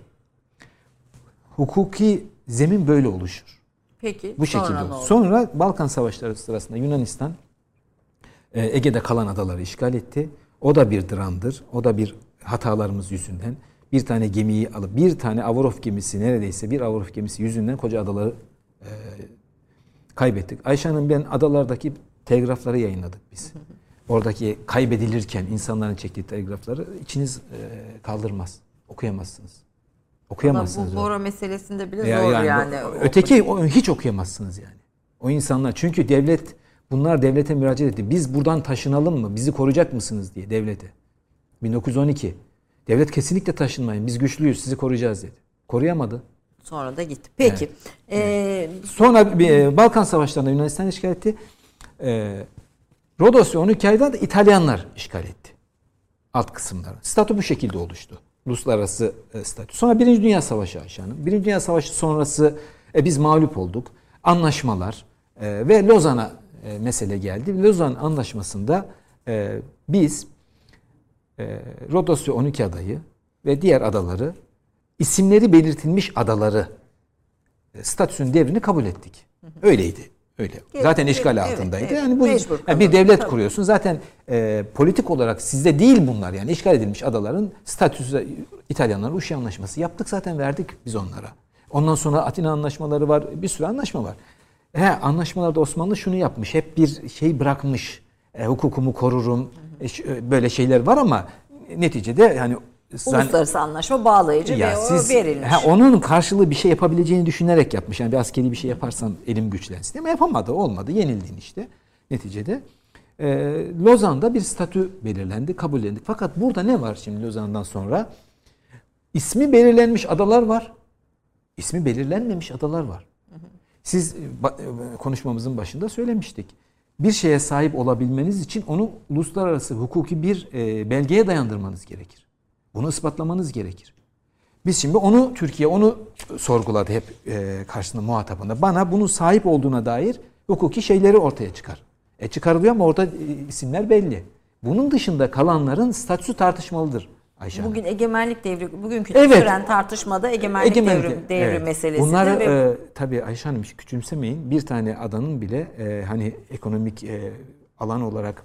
Hukuki zemin böyle oluşur. Peki Bu sonra şekilde. olur. oldu? Sonra Balkan Savaşları sırasında Yunanistan e, Ege'de kalan adaları işgal etti. O da bir dramdır. O da bir hatalarımız yüzünden. Bir tane gemiyi alıp bir tane Avrov gemisi neredeyse bir Avrov gemisi yüzünden koca adaları e, kaybettik. Ayşe Hanım ben adalardaki telgrafları yayınladık biz. Oradaki kaybedilirken insanların çektiği telgrafları içiniz e, kaldırmaz. Okuyamazsınız. Okuyamazsınız. Bu öyle. Bora meselesinde bile Ya- zor yani yani. bu- Öteki o- hiç okuyamazsınız yani. O insanlar çünkü devlet bunlar devlete müracaat etti. Biz buradan taşınalım mı? Bizi koruyacak mısınız diye devlete. 1912. Devlet kesinlikle taşınmayın. Biz güçlüyüz. Sizi koruyacağız dedi. Koruyamadı. Sonra da gitti. Peki. Ee, Sonra bir, e, Balkan Savaşları'nda Yunanistan işgal etti. E, Rodos ve 12 ayda da İtalyanlar işgal etti. Alt kısımları. Statü bu şekilde oluştu. Uluslararası e, statü. Sonra Birinci Dünya Savaşı Ayşe Hanım. Birinci Dünya Savaşı sonrası e, biz mağlup olduk. Anlaşmalar e, ve Lozan'a e, mesele geldi. Lozan Anlaşması'nda e, biz e, Rodos ve 12 adayı ve diğer adaları isimleri belirtilmiş adaları e, statüsünün devrini kabul ettik. Öyleydi. Öyle. Zaten işgal evet, altındaydı. evet. Yani bu yani bir devlet Tabii. kuruyorsun. Zaten e, politik olarak sizde değil bunlar yani işgal edilmiş adaların statüsü İtalyanlar Uşi anlaşması yaptık zaten verdik biz onlara. Ondan sonra Atina anlaşmaları var. Bir sürü anlaşma var. He, anlaşmalarda Osmanlı şunu yapmış. Hep bir şey bırakmış. E, hukukumu korurum. E, e, böyle şeyler var ama neticede yani zan- uluslararası anlaşma bağlayıcı ya ve siz o verilmiş. ha, onun karşılığı bir şey yapabileceğini düşünerek yapmış. Yani bir askeri bir şey yaparsam elim güçlensin. Ama yapamadı, olmadı. Yenildin işte neticede. Ee, Lozan'da bir statü belirlendi, kabullendik. Fakat burada ne var şimdi Lozan'dan sonra? İsmi belirlenmiş adalar var. İsmi belirlenmemiş adalar var. Siz konuşmamızın başında söylemiştik. bir şeye sahip olabilmeniz için onu uluslararası hukuki bir e, belgeye dayandırmanız gerekir. Bunu ispatlamanız gerekir. Biz şimdi onu Türkiye onu sorguladı hep e, karşısında muhatabında. Bana bunun sahip olduğuna dair hukuki şeyleri ortaya çıkar. E çıkarılıyor ama orada e, isimler belli. Bunun dışında kalanların statüsü tartışmalıdır. Ayşe Hanım. Bugün egemenlik devri, bugünkü Evet. süren tartışmada egemenlik, Egemenlik, devri, devri evet. meselesi. Bunlar ve e, tabii Ayşe Hanım küçümsemeyin. Bir tane adanın bile e, hani ekonomik e, alan olarak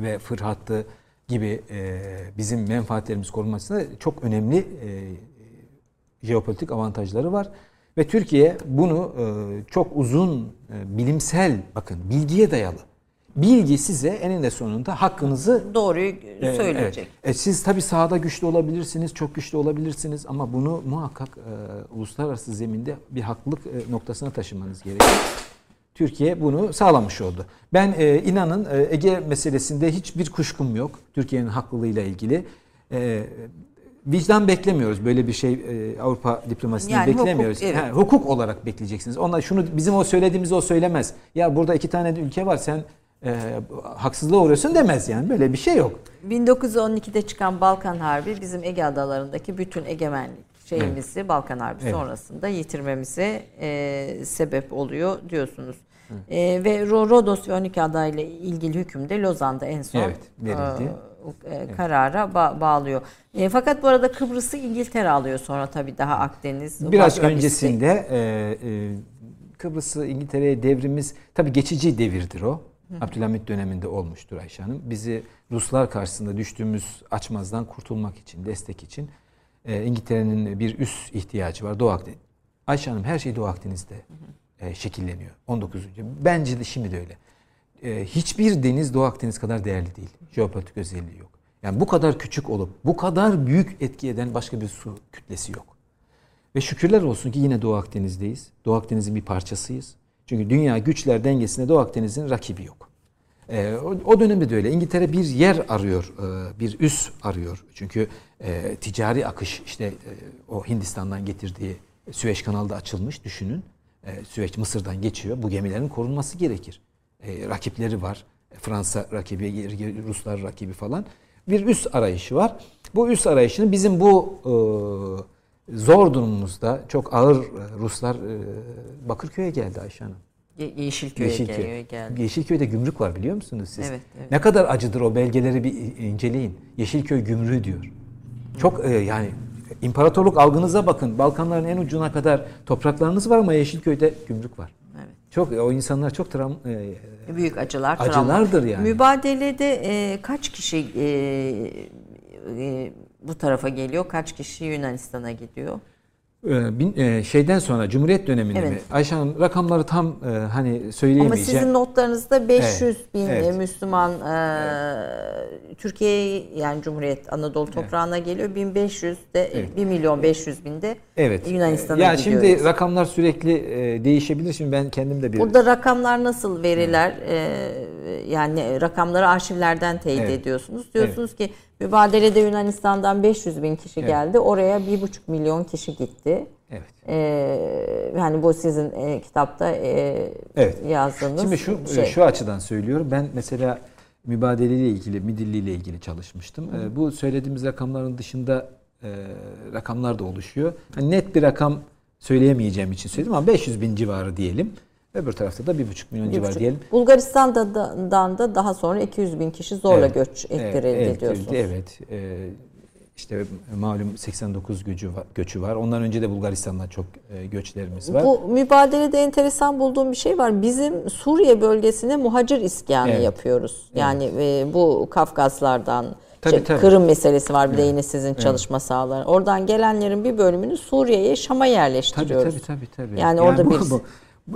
ve fır hattı gibi e, bizim menfaatlerimiz korunmasında çok önemli e, jeopolitik avantajları var. Ve Türkiye bunu e, çok uzun e, bilimsel bakın bilgiye dayalı. Bilgi size eninde sonunda hakkınızı doğruyu söyleyecek. evet. E, siz tabii sahada güçlü olabilirsiniz, çok güçlü olabilirsiniz ama bunu muhakkak e, uluslararası zeminde bir haklılık e, noktasına taşımanız gerekiyor. Türkiye bunu sağlamış oldu. Ben e, inanın e, Ege meselesinde hiçbir kuşkum yok. Türkiye'nin haklılığıyla ilgili. E, vicdan beklemiyoruz. Böyle bir şey e, Avrupa diplomasisinden Yani hukuk, beklemiyoruz. evet. Ha, hukuk olarak bekleyeceksiniz. Onlar şunu bizim o söylediğimizi o söylemez. Ya burada iki tane ülke var sen e, haksızlığa uğruyorsun demez yani. Böyle bir şey yok. 1912'de çıkan Balkan Harbi bizim Ege adalarındaki bütün egemenlik şeyimizi Balkan Harbi Evet. sonrasında yitirmemize e, sebep oluyor diyorsunuz. E, ve Ro- Rodos ve 12 adayla ilgili hüküm de Lozan'da en son Evet, verildi. e, e, karara ba- bağlıyor. E, fakat bu arada Kıbrıs'ı İngiltere alıyor sonra tabii daha Akdeniz. Biraz başka bir öncesinde e, e, Kıbrıs'ı İngiltere'ye devrimiz tabii geçici devirdir o. Abdülhamit döneminde olmuştur Ayşe Hanım. Bizi Ruslar karşısında düştüğümüz açmazdan kurtulmak için, destek için e, İngiltere'nin bir üst ihtiyacı var Doğu Akdeniz. Ayşe Hanım her şey Doğu Akdeniz'de e, şekilleniyor. 19. Bence de şimdi de öyle. E, hiçbir deniz Doğu Akdeniz kadar değerli değil. Jeopolitik özelliği yok. Yani bu kadar küçük olup bu kadar büyük etki eden başka bir su kütlesi yok. Ve şükürler olsun ki yine Doğu Akdeniz'deyiz. Doğu Akdeniz'in bir parçasıyız. Çünkü dünya güçler dengesinde Doğu Akdeniz'in rakibi yok. Ee, o, o dönemde de öyle. İngiltere bir yer arıyor, e, bir üs arıyor. Çünkü e, ticari akış işte e, o Hindistan'dan getirdiği Süveyş kanalı da açılmış düşünün. E, Süveyş Mısır'dan geçiyor. Bu gemilerin korunması gerekir. E, rakipleri var. Fransa rakibi, Ruslar rakibi falan. Bir üs arayışı var. Bu üs arayışını bizim bu e, zor durumumuzda çok ağır e, Ruslar e, Bakırköy'e geldi Ayşe Hanım. Ye- Yeşilköy'e Yeşilköy. geldi. Yeşilköy'de gümrük var biliyor musunuz siz? Evet, evet. Ne kadar acıdır o belgeleri bir inceleyin. Yeşilköy gümrüğü diyor. Çok e, yani imparatorluk algınıza bakın. Balkanların en ucuna kadar topraklarınız var ama Yeşilköy'de gümrük var. Evet. Çok o insanlar çok travm e, Büyük acılar, travma. Acılardır yani. Mübadelede e, kaç kişi e, e, bu tarafa geliyor, kaç kişi Yunanistan'a gidiyor? E, bin- e, şeyden sonra Cumhuriyet döneminde Evet. mi? Ayşe Hanım rakamları tam e, hani Ama söyleyemeyeceğim. sizin notlarınızda 500 bin Evet. e, Müslüman e, Türkiye yani Cumhuriyet Anadolu toprağına geliyor. 1500 de Evet. 1 milyon 500 bin de Evet. Yunanistan'a Ya gidiyor. şimdi rakamlar sürekli değişebilir. Şimdi ben kendim de bir Burada rakamlar nasıl veriler? Ee, yani rakamları arşivlerden teyit Evet. ediyorsunuz. Diyorsunuz ki mübadelede Yunanistan'dan 500 bin kişi Evet. geldi. Oraya 1,5 milyon kişi gitti. Evet. Ee, yani bu sizin e, kitapta e, Evet. yazdığınız Şimdi şu şey. şu açıdan söylüyorum. Ben mesela mübadeleyle ilgili, midilli ile ilgili çalışmıştım. Ee, Bu söylediğimiz rakamların dışında e, rakamlar da oluşuyor. Hani net bir rakam söyleyemeyeceğim için söyledim ama 500 bin civarı diyelim. Öbür tarafta da 1,5 milyon buçuk. diyelim. Bulgaristan'da da, daha sonra 200 bin kişi zorla Evet. göç ettirildi Evet, diyorsunuz. Evet. Ee, işte malum 89 göçü var, göçü var. Ondan önce de Bulgaristan'dan çok e, göçlerimiz var. Bu mübadelede enteresan bulduğum bir şey var. Bizim Suriye bölgesine muhacir iskanı Evet. yapıyoruz. Yani e, bu Kafkaslardan Tabii, işte tabii. Kırım meselesi var bir de yine sizin çalışma sahaları. Oradan gelenlerin bir bölümünü Suriye'ye, Şam'a Tabii yerleştiriyoruz. tabii tabii tabii. Yani orada bu, bir- bu,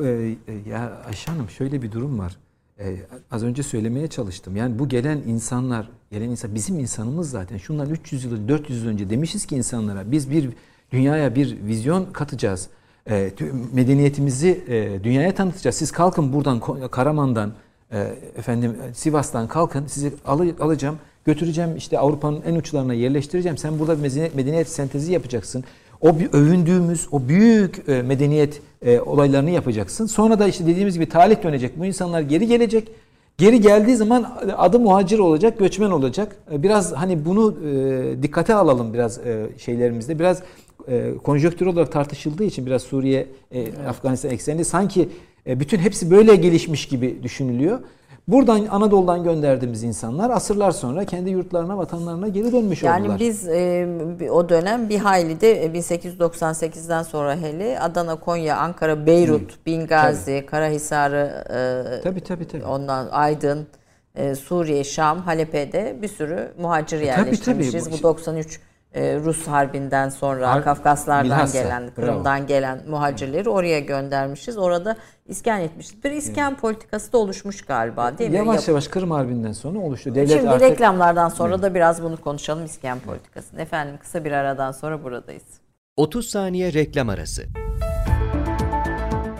e, e, ya Ayşe Hanım şöyle bir durum var. E, az önce söylemeye çalıştım. Yani bu gelen insanlar, gelen insan bizim insanımız zaten. Şundan 300 yıl, 400 yıl önce demişiz ki insanlara biz bir dünyaya bir vizyon katacağız. E, medeniyetimizi e, dünyaya tanıtacağız. Siz kalkın buradan Karaman'dan e, efendim Sivas'tan kalkın sizi alı- alacağım götüreceğim işte Avrupa'nın en uçlarına yerleştireceğim. Sen burada medeniyet, medeniyet sentezi yapacaksın. O övündüğümüz o büyük e, medeniyet e, olaylarını yapacaksın. Sonra da işte dediğimiz gibi talih dönecek. Bu insanlar geri gelecek. Geri geldiği zaman adı muhacir olacak, göçmen olacak. E, biraz hani bunu dikkate alalım biraz şeylerimizde. Biraz konjonktür olarak tartışıldığı için biraz Suriye, Afganistan eksenli sanki bütün hepsi böyle gelişmiş gibi düşünülüyor. Buradan Anadolu'dan gönderdiğimiz insanlar asırlar sonra kendi yurtlarına, vatanlarına geri dönmüş yani oldular. Yani biz e, o dönem bir hayli de 1898'den sonra hele Adana, Konya, Ankara, Beyrut, Hı. Bingazi, tabii. Karahisar'ı e, tabii, tabii, tabii. ondan Aydın, e, Suriye, Şam, Halep'e bir sürü muhacir yerleştirmişiz. Tabii, tabii. Bu 93 e, Rus Harbi'nden sonra Har Kafkaslardan Bilhassa. gelen, Kırım'dan Bravo. gelen muhacirleri oraya göndermişiz. Orada iskan etmişiz. Bir iskan evet. politikası da oluşmuş galiba değil yavaş mi? Yavaş yavaş Kırım Harbi'nden sonra oluştu. Devlet Şimdi artık... reklamlardan sonra evet. da biraz bunu konuşalım iskan politikasını. Efendim kısa bir aradan sonra buradayız. 30 saniye reklam arası.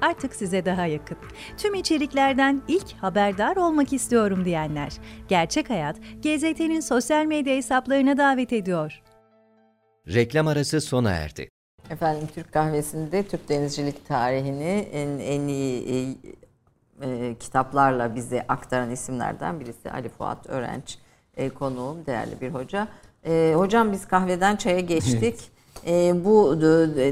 artık size daha yakın. Tüm içeriklerden ilk haberdar olmak istiyorum diyenler. Gerçek Hayat, GZT'nin sosyal medya hesaplarına davet ediyor. Reklam arası sona erdi. Efendim Türk kahvesinde Türk denizcilik tarihini en, en iyi e, e, kitaplarla bize aktaran isimlerden birisi Ali Fuat Öğrenç e, konuğum, değerli bir hoca. E, hocam biz kahveden çaya geçtik. Evet. E, bu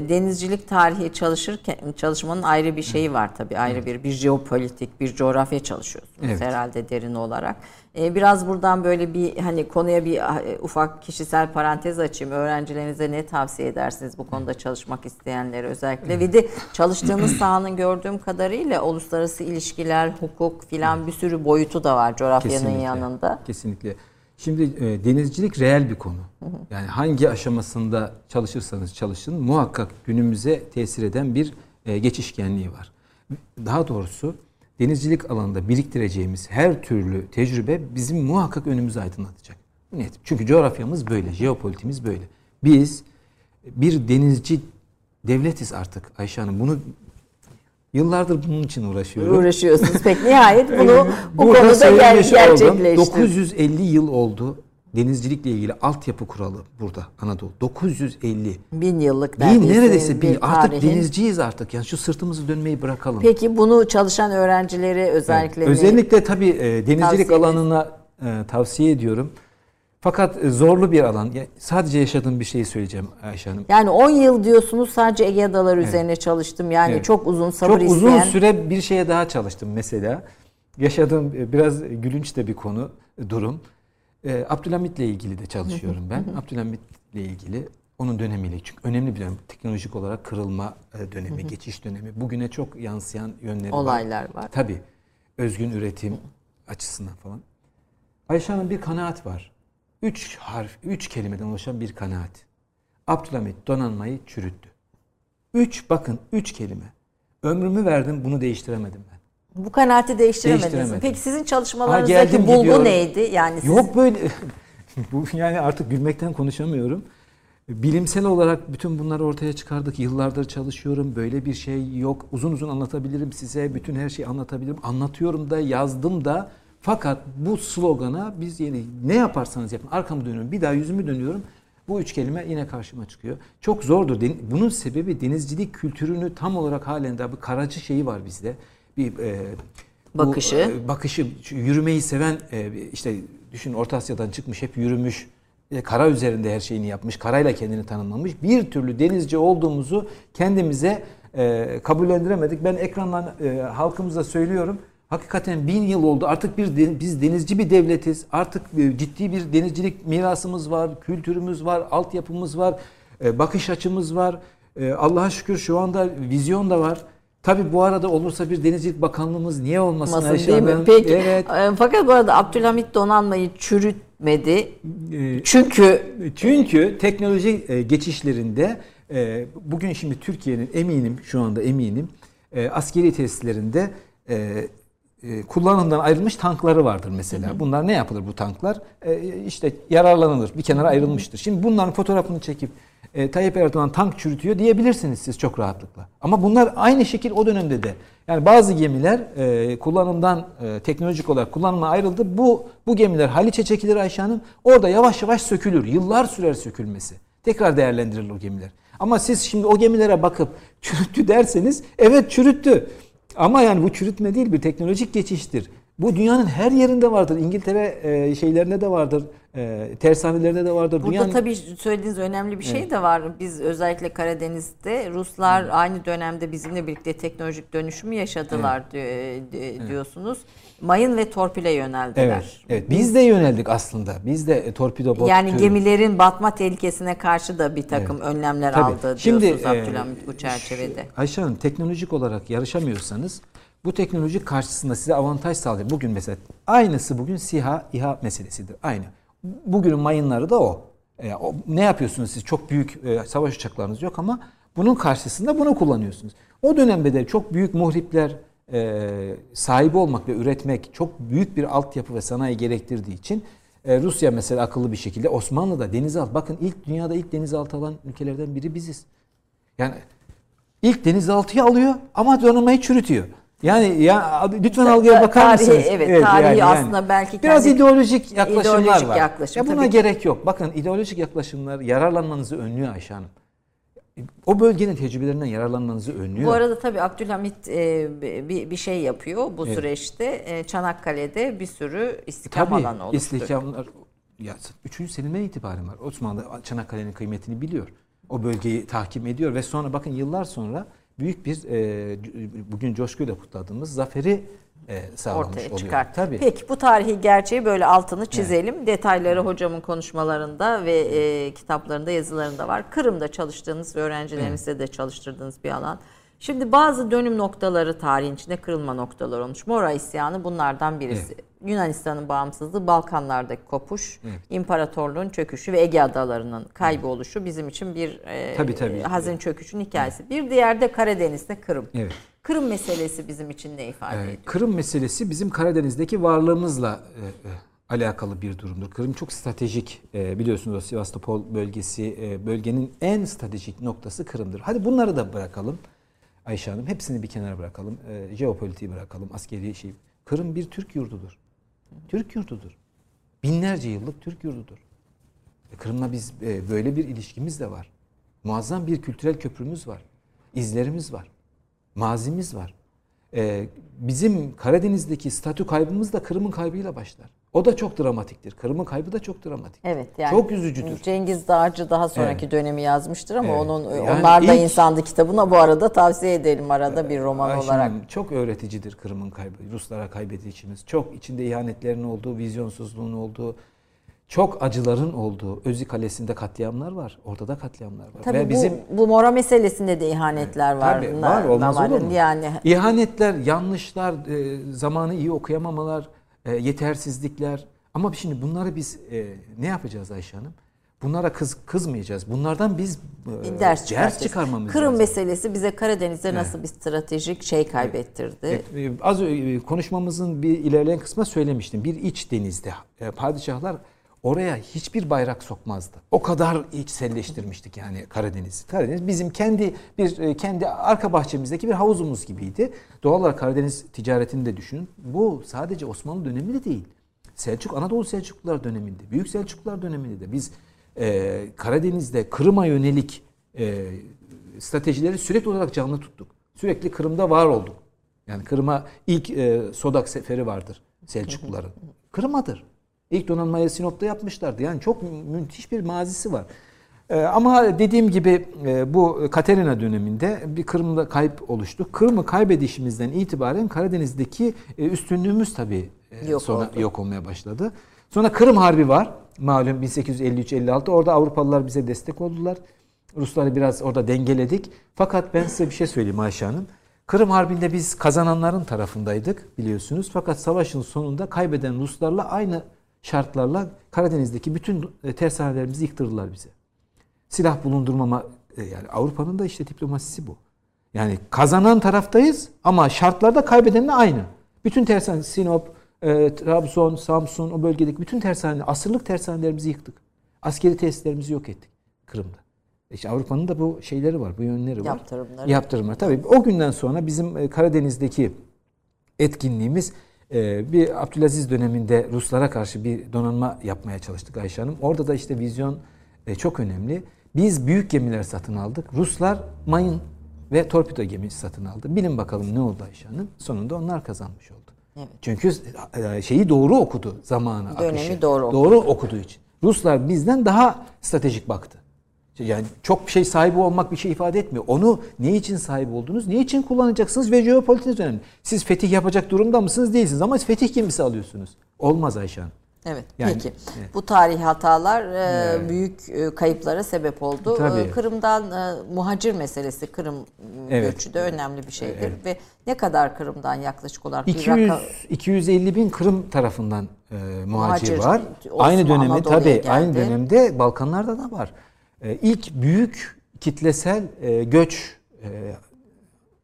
denizcilik tarihi çalışırken çalışmanın ayrı bir şeyi var tabii. Ayrı bir bir jeopolitik, bir coğrafya çalışıyorsunuz evet. herhalde derin olarak. E, biraz buradan böyle bir hani konuya bir e, ufak kişisel parantez açayım. Öğrencilerinize ne tavsiye edersiniz bu konuda çalışmak isteyenlere özellikle? Ve de çalıştığınız sahanın gördüğüm kadarıyla uluslararası ilişkiler, hukuk filan bir sürü boyutu da var coğrafyanın Kesinlikle. yanında. Kesinlikle. Şimdi e, denizcilik reel bir konu. Yani hangi aşamasında çalışırsanız çalışın muhakkak günümüze tesir eden bir e, geçişkenliği var. Daha doğrusu denizcilik alanında biriktireceğimiz her türlü tecrübe bizim muhakkak önümüzü aydınlatacak. Net. Çünkü coğrafyamız böyle, jeopolitimiz böyle. Biz bir denizci devletiz artık Ayşe Hanım. Bunu Yıllardır bunun için uğraşıyorum. Uğraşıyorsunuz. Peki nihayet bunu bu konuda ger- gerçekleşti. 950 yıl oldu denizcilikle ilgili altyapı kuralı burada Anadolu. 950. Bin yıllık neredeyse. Bin neredeyse bin. Artık tarihin. denizciyiz artık. Yani şu sırtımızı dönmeyi bırakalım. Peki bunu çalışan öğrencileri özellikle evet. Özellikle tabii e, denizcilik alanına e, tavsiye ediyorum. Fakat e, zorlu bir alan. Sadece yaşadığım bir şeyi söyleyeceğim Ayşe Hanım. Yani 10 yıl diyorsunuz sadece Ege Adaları evet. üzerine çalıştım. Yani evet. çok uzun sabır çok isteyen. Çok uzun süre bir şeye daha çalıştım mesela. Yaşadığım e, biraz gülünç de bir konu, durum. E, Abdülhamit'le ilgili de çalışıyorum ben. Abdülhamit'le ilgili onun dönemiyle çünkü önemli bir dönem teknolojik olarak kırılma dönemi, geçiş dönemi. Bugüne çok yansıyan yönleri Olaylar var. var. Tabii. Özgün üretim açısından falan. Ayşe Hanım bir kanaat var. Üç harf, üç kelimeden oluşan bir kanaat. Abdülhamit donanmayı çürüttü. Üç, bakın üç kelime. Ömrümü verdim bunu değiştiremedim ben. Bu kanaati değiştiremediniz. Peki sizin çalışmalarınızdaki ha, bulgu gidiyorum. neydi? Yani siz... Yok böyle. Bu yani artık gülmekten konuşamıyorum. Bilimsel olarak bütün bunları ortaya çıkardık. Yıllardır çalışıyorum. Böyle bir şey yok. Uzun uzun anlatabilirim size. Bütün her şeyi anlatabilirim. Anlatıyorum da, yazdım da. Fakat bu slogana biz yeni ne yaparsanız yapın arkamı dönüyorum bir daha yüzümü dönüyorum bu üç kelime yine karşıma çıkıyor. Çok zordur. Bunun sebebi denizcilik kültürünü tam olarak halen daha bir karacı şeyi var bizde. Bir e, bakışı. Bu, e, bakışı yürümeyi seven e, işte düşün Orta Asya'dan çıkmış hep yürümüş e, kara üzerinde her şeyini yapmış, karayla kendini tanımlamış. Bir türlü denizci olduğumuzu kendimize e, kabullendiremedik. Ben ekrandan e, halkımıza söylüyorum. Hakikaten bin yıl oldu. Artık bir biz denizci bir devletiz. Artık e, ciddi bir denizcilik mirasımız var, kültürümüz var, altyapımız var, e, bakış açımız var. E, Allah'a şükür şu anda vizyon da var. Tabi bu arada olursa bir denizcilik bakanlığımız niye olmasın Masın, Ayşe değil mi? Peki. Evet. Fakat bu arada Abdülhamit donanmayı çürütmedi. Çünkü çünkü teknoloji geçişlerinde bugün şimdi Türkiye'nin eminim şu anda eminim askeri tesislerinde e, kullanımdan ayrılmış tankları vardır mesela. Bunlar ne yapılır bu tanklar? E, işte yararlanılır. Bir kenara ayrılmıştır. Şimdi bunların fotoğrafını çekip e, Tayyip Erdoğan tank çürütüyor diyebilirsiniz siz çok rahatlıkla. Ama bunlar aynı şekil o dönemde de. Yani bazı gemiler e, kullanımdan e, teknolojik olarak kullanıma ayrıldı. Bu bu gemiler Haliç'e çekilir Ayşe Hanım. Orada yavaş yavaş sökülür. Yıllar sürer sökülmesi. Tekrar değerlendirilir o gemiler. Ama siz şimdi o gemilere bakıp çürüttü derseniz evet çürüttü. Ama yani bu çürütme değil bir teknolojik geçiştir. Bu dünyanın her yerinde vardır. İngiltere e, şeylerinde de vardır. E, tersanelerinde de vardır. Burada dünyanın... tabii söylediğiniz önemli bir şey evet. de var. Biz özellikle Karadeniz'de Ruslar evet. aynı dönemde bizimle birlikte teknolojik dönüşümü yaşadılar evet. diyorsunuz. Evet. Mayın ve torpile yöneldiler. Evet, evet. Biz, de yöneldik aslında. Biz de e, torpido bot Yani gemilerin batma tehlikesine karşı da bir takım evet. önlemler Tabii. aldı diyorsunuz Şimdi, Abdülhamit bu çerçevede. Ayşe Hanım teknolojik olarak yarışamıyorsanız bu teknoloji karşısında size avantaj sağlıyor. Bugün mesela aynısı bugün SİHA, İHA meselesidir. Aynı. Bugünün mayınları da o. E, o ne yapıyorsunuz siz? Çok büyük e, savaş uçaklarınız yok ama bunun karşısında bunu kullanıyorsunuz. O dönemde de çok büyük muhripler e, sahibi olmak ve üretmek çok büyük bir altyapı ve sanayi gerektirdiği için e, Rusya mesela akıllı bir şekilde Osmanlı'da denizaltı bakın ilk dünyada ilk denizaltı alan ülkelerden biri biziz. Yani ilk denizaltıyı alıyor ama donanmayı çürütüyor. Yani ya lütfen algıya bakar tarihi, mısınız? Evet, evet tarihi yani, aslında yani. belki biraz ideolojik yaklaşımlar ideolojik var. Yaklaşım, ya buna tabii. gerek yok. Bakın ideolojik yaklaşımlar yararlanmanızı önlüyor Ayşe Hanım. O bölgenin tecrübelerinden yararlanmanızı önlüyor. Bu arada tabii Abdülhamit e, bir, bir şey yapıyor bu evet. süreçte. E, Çanakkale'de bir sürü istikam tabii, alanı oluştu. istikamlar ya 3. Selim'den itibaren var. Osmanlı Çanakkale'nin kıymetini biliyor. O bölgeyi tahkim ediyor ve sonra bakın yıllar sonra büyük bir e, bugün coşkuyla kutladığımız zaferi e, sağlamış ortaya oluyor. çıkar. Tabii. Peki bu tarihi gerçeği böyle altını çizelim. Evet. Detayları hocamın konuşmalarında ve e, kitaplarında, yazılarında var. Kırım'da çalıştığınız ve öğrencilerimizle evet. de çalıştırdığınız bir alan. Şimdi bazı dönüm noktaları tarihin içinde kırılma noktaları olmuş. Mora isyanı bunlardan birisi. Evet. Yunanistan'ın bağımsızlığı, Balkanlardaki kopuş, evet. imparatorluğun çöküşü ve Ege adalarının kayboluşu bizim için bir e, tabii, tabii. hazin çöküşün hikayesi. Evet. Bir diğer de Karadeniz'de Kırım. Evet. Kırım meselesi bizim için ne ifade ee, ediyor? Kırım meselesi bizim Karadeniz'deki varlığımızla e, e, alakalı bir durumdur. Kırım çok stratejik e, biliyorsunuz o Sivastopol bölgesi e, bölgenin en stratejik noktası Kırım'dır. Hadi bunları da bırakalım Ayşe Hanım. Hepsini bir kenara bırakalım. E, jeopolitiği bırakalım. Askeri şey. Kırım bir Türk yurdudur. Türk yurdudur. Binlerce yıllık Türk yurdudur. E, Kırım'la biz e, böyle bir ilişkimiz de var. Muazzam bir kültürel köprümüz var. İzlerimiz var. Mazimiz var. E, bizim Karadeniz'deki statü kaybımız da Kırım'ın kaybıyla başlar. O da çok dramatiktir. Kırım'ın kaybı da çok dramatik. Evet yani. Çok üzücüdür. Cengiz Dağcı daha sonraki evet. dönemi yazmıştır ama evet. onun yani onlar da ilk, insandı kitabına bu arada tavsiye edelim arada bir roman Ayşe olarak. Hanım, çok öğreticidir Kırım'ın kaybı. Ruslara kaybedişimiz. Çok içinde ihanetlerin olduğu, vizyonsuzluğun olduğu, çok acıların olduğu Özü Kalesi'nde katliamlar var. Orada da katliamlar var. Tabii Ve bu, bizim bu Mora meselesinde de ihanetler var. Tabii var olmaz olur mu? Yani ihanetler, yanlışlar, e, zamanı iyi okuyamamalar, e, yetersizlikler. Ama şimdi bunları biz e, ne yapacağız Ayşe Hanım? Bunlara kız kızmayacağız. Bunlardan biz e, ders, ders çıkarmamız Kırım lazım. meselesi bize Karadeniz'de evet. nasıl bir stratejik şey kaybettirdi? Evet, e, az e, konuşmamızın bir ilerleyen kısmına söylemiştim. Bir iç denizde e, padişahlar oraya hiçbir bayrak sokmazdı. O kadar içselleştirmiştik yani Karadeniz. Karadeniz bizim kendi bir e, kendi arka bahçemizdeki bir havuzumuz gibiydi. Doğal olarak Karadeniz ticaretini de düşünün. Bu sadece Osmanlı dönemi de değil. Selçuk Anadolu Selçuklular döneminde, Büyük Selçuklular döneminde de biz e, Karadeniz'de Kırım'a yönelik e, stratejileri sürekli olarak canlı tuttuk. Sürekli Kırım'da var olduk. Yani Kırım'a ilk e, Sodak seferi vardır Selçukluların. Kırım'adır. İlk donanmayı Sinop'ta yapmışlardı. Yani çok müthiş bir mazisi var. Ee, ama dediğim gibi e, bu Katerina döneminde bir Kırım'da kayıp oluştu. Kırım'ı kaybedişimizden itibaren Karadeniz'deki e, üstünlüğümüz tabii e, yok sonra oldu. yok olmaya başladı. Sonra Kırım Harbi var. Malum 1853-56 orada Avrupalılar bize destek oldular. Rusları biraz orada dengeledik. Fakat ben size bir şey söyleyeyim Ayşe Hanım. Kırım Harbi'nde biz kazananların tarafındaydık biliyorsunuz. Fakat savaşın sonunda kaybeden Ruslarla aynı şartlarla Karadeniz'deki bütün e, tersanelerimizi yıktırdılar bize. Silah bulundurmama e, yani Avrupa'nın da işte diplomasisi bu. Yani kazanan taraftayız ama şartlar da kaybedenle aynı. Bütün tersane Sinop, e, Trabzon, Samsun o bölgedeki bütün tersane, asırlık tersanelerimizi yıktık. Askeri tesislerimizi yok ettik Kırım'da. İşte Avrupa'nın da bu şeyleri var, bu yönleri var. Yaptırımları. Yaptırımlar. Tabii o günden sonra bizim e, Karadeniz'deki etkinliğimiz e, bir Abdülaziz döneminde Ruslara karşı bir donanma yapmaya çalıştık Ayşe Hanım. Orada da işte vizyon e, çok önemli. Biz büyük gemiler satın aldık. Ruslar mayın ve torpido gemisi satın aldı. Bilin bakalım ne oldu Ayşe Hanım? Sonunda onlar kazanmış oldu. Evet. Çünkü e, şeyi doğru okudu zamanı Dönemi akışı. doğru okudu. Doğru okuduğu için. Ruslar bizden daha stratejik baktı. Yani çok bir şey sahibi olmak bir şey ifade etmiyor. Onu ne için sahip oldunuz, ne için kullanacaksınız ve jeopolitiniz önemli. Siz fetih yapacak durumda mısınız değilsiniz ama fetih gemisi alıyorsunuz. Olmaz Ayşe Hanım. Evet. Yani, peki. evet. Bu tarihi hatalar e, büyük e, kayıplara sebep oldu. Tabii. E, Kırım'dan e, muhacir meselesi Kırım Evet. göçü de önemli bir şeydir ve ne kadar Kırım'dan yaklaşık olarak bir 200 rakam 250 bin Kırım tarafından e, muhacir, Muhacir, var. Osmanlı, aynı dönemde tabii geldi. aynı dönemde Balkanlarda da var. E, ilk büyük kitlesel e, göç e,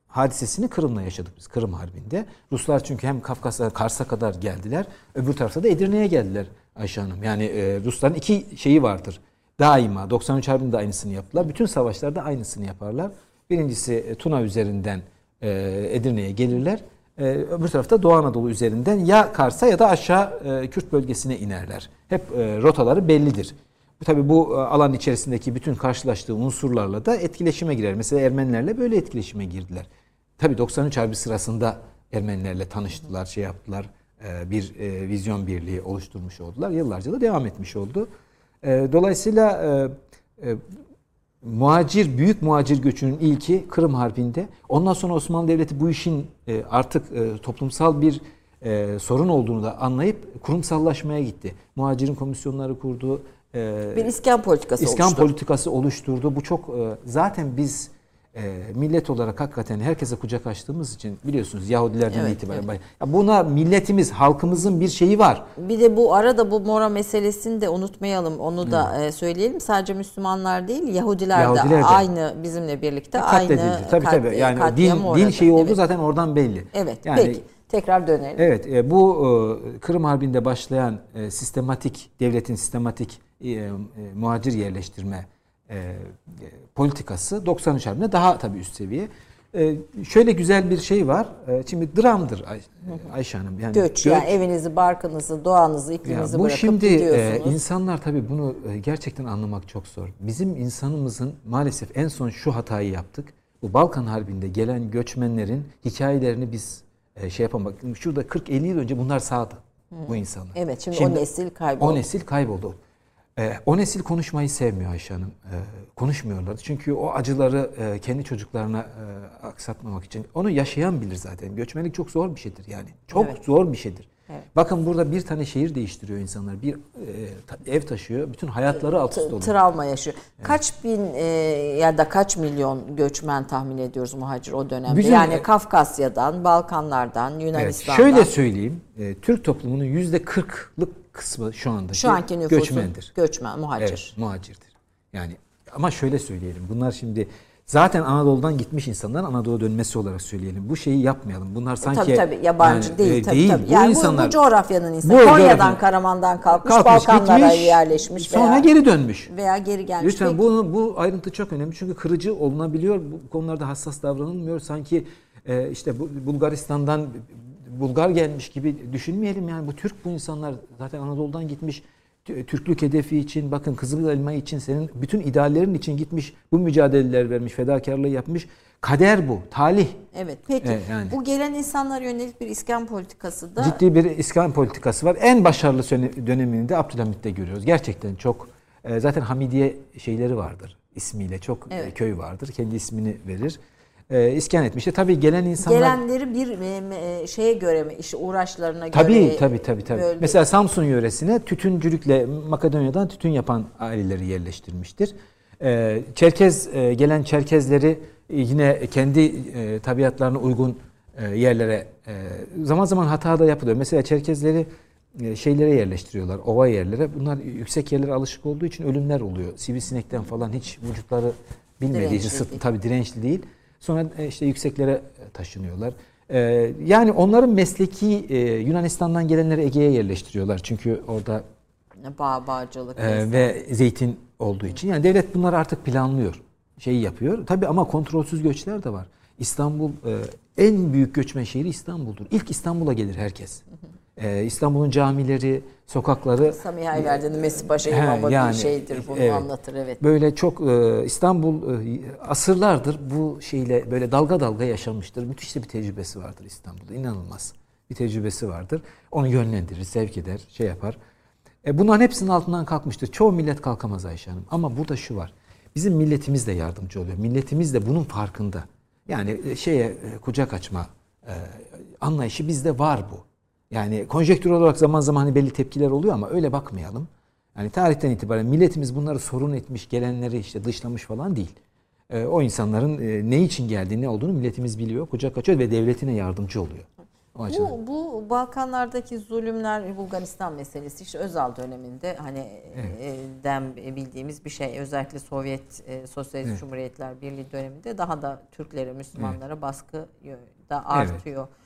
hadisesini Kırım'la yaşadık biz Kırım Harbi'nde. Ruslar çünkü hem Kafkas'a Kars'a kadar geldiler. Öbür tarafta da Edirne'ye geldiler Ayşe Hanım. Yani Rusların iki şeyi vardır. Daima 93 Harbi'nde de aynısını yaptılar. Bütün savaşlarda aynısını yaparlar. Birincisi Tuna üzerinden Edirne'ye gelirler. Öbür tarafta Doğu Anadolu üzerinden ya Kars'a ya da aşağı Kürt bölgesine inerler. Hep rotaları bellidir. Bu tabii bu e, alan içerisindeki bütün karşılaştığı unsurlarla da etkileşime girer. Mesela Ermenilerle böyle etkileşime girdiler. Tabii 93 Harbi sırasında Ermenilerle tanıştılar, şey yaptılar. e, Bir e, vizyon birliği oluşturmuş oldular. Yıllarca da devam etmiş oldu. Dolayısıyla muhacir, büyük muhacir göçünün ilki Kırım Harbi'nde. Ondan sonra Osmanlı Devleti bu işin artık toplumsal bir sorun olduğunu da anlayıp kurumsallaşmaya gitti. Muhacirin komisyonları kurdu. E, bir iskan politikası İskan oluştu. politikası oluşturdu. Bu çok e, zaten biz e, millet olarak hakikaten herkese kucak açtığımız için biliyorsunuz Yahudilerden Evet, itibaren. Ya buna milletimiz, halkımızın bir şeyi var. Bir de bu arada bu Mora meselesini de unutmayalım. Onu da e, söyleyelim. Sadece Müslümanlar değil, Yahudiler, Yahudiler de de. aynı bizimle birlikte aynı Katledildi. Tabii kat- tabii. Yani katliam din, din şeyi oldu Evet. zaten oradan belli. Evet. Yani Peki. Tekrar dönelim. Evet, e, bu e, Kırım Harbi'nde başlayan e, sistematik, devletin sistematik e, e, muhacir yerleştirme e, e, politikası 93 Harbi'nde daha tabii üst seviye. E, şöyle güzel bir şey var. E, şimdi dramdır Ay, Ayşe Hanım. Yani Göç, yani evinizi, barkınızı, doğanızı, ya ikliminizi bu bırakıp şimdi e, gidiyorsunuz. insanlar tabii bunu e, gerçekten anlamak çok zor. Bizim insanımızın maalesef en son şu hatayı yaptık. Bu Balkan Harbi'nde gelen göçmenlerin hikayelerini biz e, şey yapamadık. Şurada 40-50 yıl önce bunlar sağdı bu insanlar. Evet, şimdi o nesil kayboldu. O nesil kayboldu. E, o nesil konuşmayı sevmiyor Ayşe Hanım. E, konuşmuyorlar. Çünkü o acıları e, kendi çocuklarına e, aksatmamak için. Onu yaşayan bilir zaten. Göçmenlik çok zor bir şeydir yani. Çok Evet. zor bir şeydir. Evet. Bakın burada bir tane şehir değiştiriyor insanlar. Bir e, ev taşıyor. Bütün hayatları alt üst oluyor. travma yaşıyor. Kaç bin e, ya da kaç milyon göçmen tahmin ediyoruz muhacir o dönemde? Bizim- yani Kafkasya'dan, Balkanlardan, Evet, Yunanistan'dan. şöyle söyleyeyim. E, Türk toplumunun yüzde 40'lık kısmı şu andaki Şu anki nüfusun göçmendir. göçmen, muhacir. Evet, muhacirdir. Yani ama şöyle söyleyelim. Bunlar şimdi zaten Anadolu'dan gitmiş insanlar Anadolu'ya dönmesi olarak söyleyelim. Bu şeyi yapmayalım. Bunlar sanki tabii tabii yabancı yani, değil e, tabii değil. tabii. Bu Yani bu, insanlar bu coğrafyanın insanı. Bu Konya'dan, coğrafyanın- Karaman'dan kalkmış, kalkmış, Balkanlara gitmiş, yerleşmiş sonra veya geri dönmüş. veya geri gelmiş. Lütfen Peki. bu bu ayrıntı çok önemli çünkü kırıcı olunabiliyor. Bu konularda hassas davranılmıyor. Sanki e, işte bu, Bulgaristan'dan Bulgar gelmiş gibi düşünmeyelim yani bu Türk bu insanlar zaten Anadolu'dan gitmiş. Tü- Türklük hedefi için bakın Kızıl Elma için senin bütün ideallerin için gitmiş bu mücadeleler vermiş fedakarlığı yapmış kader bu talih Evet peki Evet, yani. bu gelen insanlara yönelik bir iskan politikası da ciddi bir iskan politikası var. En başarılı dönemini de Abdülhamit'te görüyoruz. Gerçekten çok e, zaten Hamidiye şeyleri vardır ismiyle çok e, Evet. köy vardır. Kendi ismini verir. E, iskan etmişti. Tabii gelen insanlar gelenleri bir e, e, şeye göre mi işte uğraşlarına Tabii göre tabii tabii tabii. böyle- Mesela Samsun yöresine tütüncülükle Makedonya'dan tütün yapan aileleri yerleştirmiştir. Ee, Çerkez e, gelen Çerkezleri e, yine kendi e, tabiatlarına uygun e, yerlere e, zaman zaman hata da yapılıyor. Mesela Çerkezleri e, şeylere yerleştiriyorlar, ova yerlere. Bunlar yüksek yerlere alışık olduğu için ölümler oluyor. Sivrisinekten falan hiç vücutları bilmediği için sırt, tabii dirençli değil. Sonra e, işte yükseklere taşınıyorlar. E, yani onların mesleki e, Yunanistan'dan gelenleri Ege'ye yerleştiriyorlar. Çünkü orada Bağ, bağcılık. e, ve zeytin olduğu için. Yani devlet bunları artık planlıyor. Şeyi yapıyor. Tabii ama kontrolsüz göçler de var. İstanbul e, en büyük göçmen şehri İstanbul'dur. İlk İstanbul'a gelir herkes. E, İstanbul'un camileri, sokakları Samiha Ayverdi'nin Mesih Paşa He, imamı yani, bir şeydir. Bunu evet. anlatır evet. Böyle çok e, İstanbul e, asırlardır bu şeyle böyle dalga dalga yaşamıştır. Müthiş de bir tecrübesi vardır İstanbul'da. İnanılmaz bir tecrübesi vardır. Onu yönlendirir, sevk eder, şey yapar. E, bunların hepsinin altından kalkmıştır. Çoğu millet kalkamaz Ayşe Hanım. Ama burada şu var. Bizim milletimiz de yardımcı oluyor. Milletimiz de bunun farkında. Yani e, şeye e, kucak açma e, anlayışı bizde var bu. Yani konjektür olarak zaman zaman hani belli tepkiler oluyor ama öyle bakmayalım. Yani tarihten itibaren milletimiz bunları sorun etmiş, gelenleri işte dışlamış falan değil. E, o insanların e, ne için geldiğini, ne olduğunu milletimiz biliyor, kucak açıyor ve devletine yardımcı oluyor. O. Bu, bu Balkanlardaki zulümler Bulgaristan meselesi işte Özal döneminde hani e, den bildiğimiz bir şey. Özellikle Sovyet e, Sosyalist Evet. Cumhuriyetler Birliği döneminde daha da Türklere, Müslümanlara baskı da artıyor. E,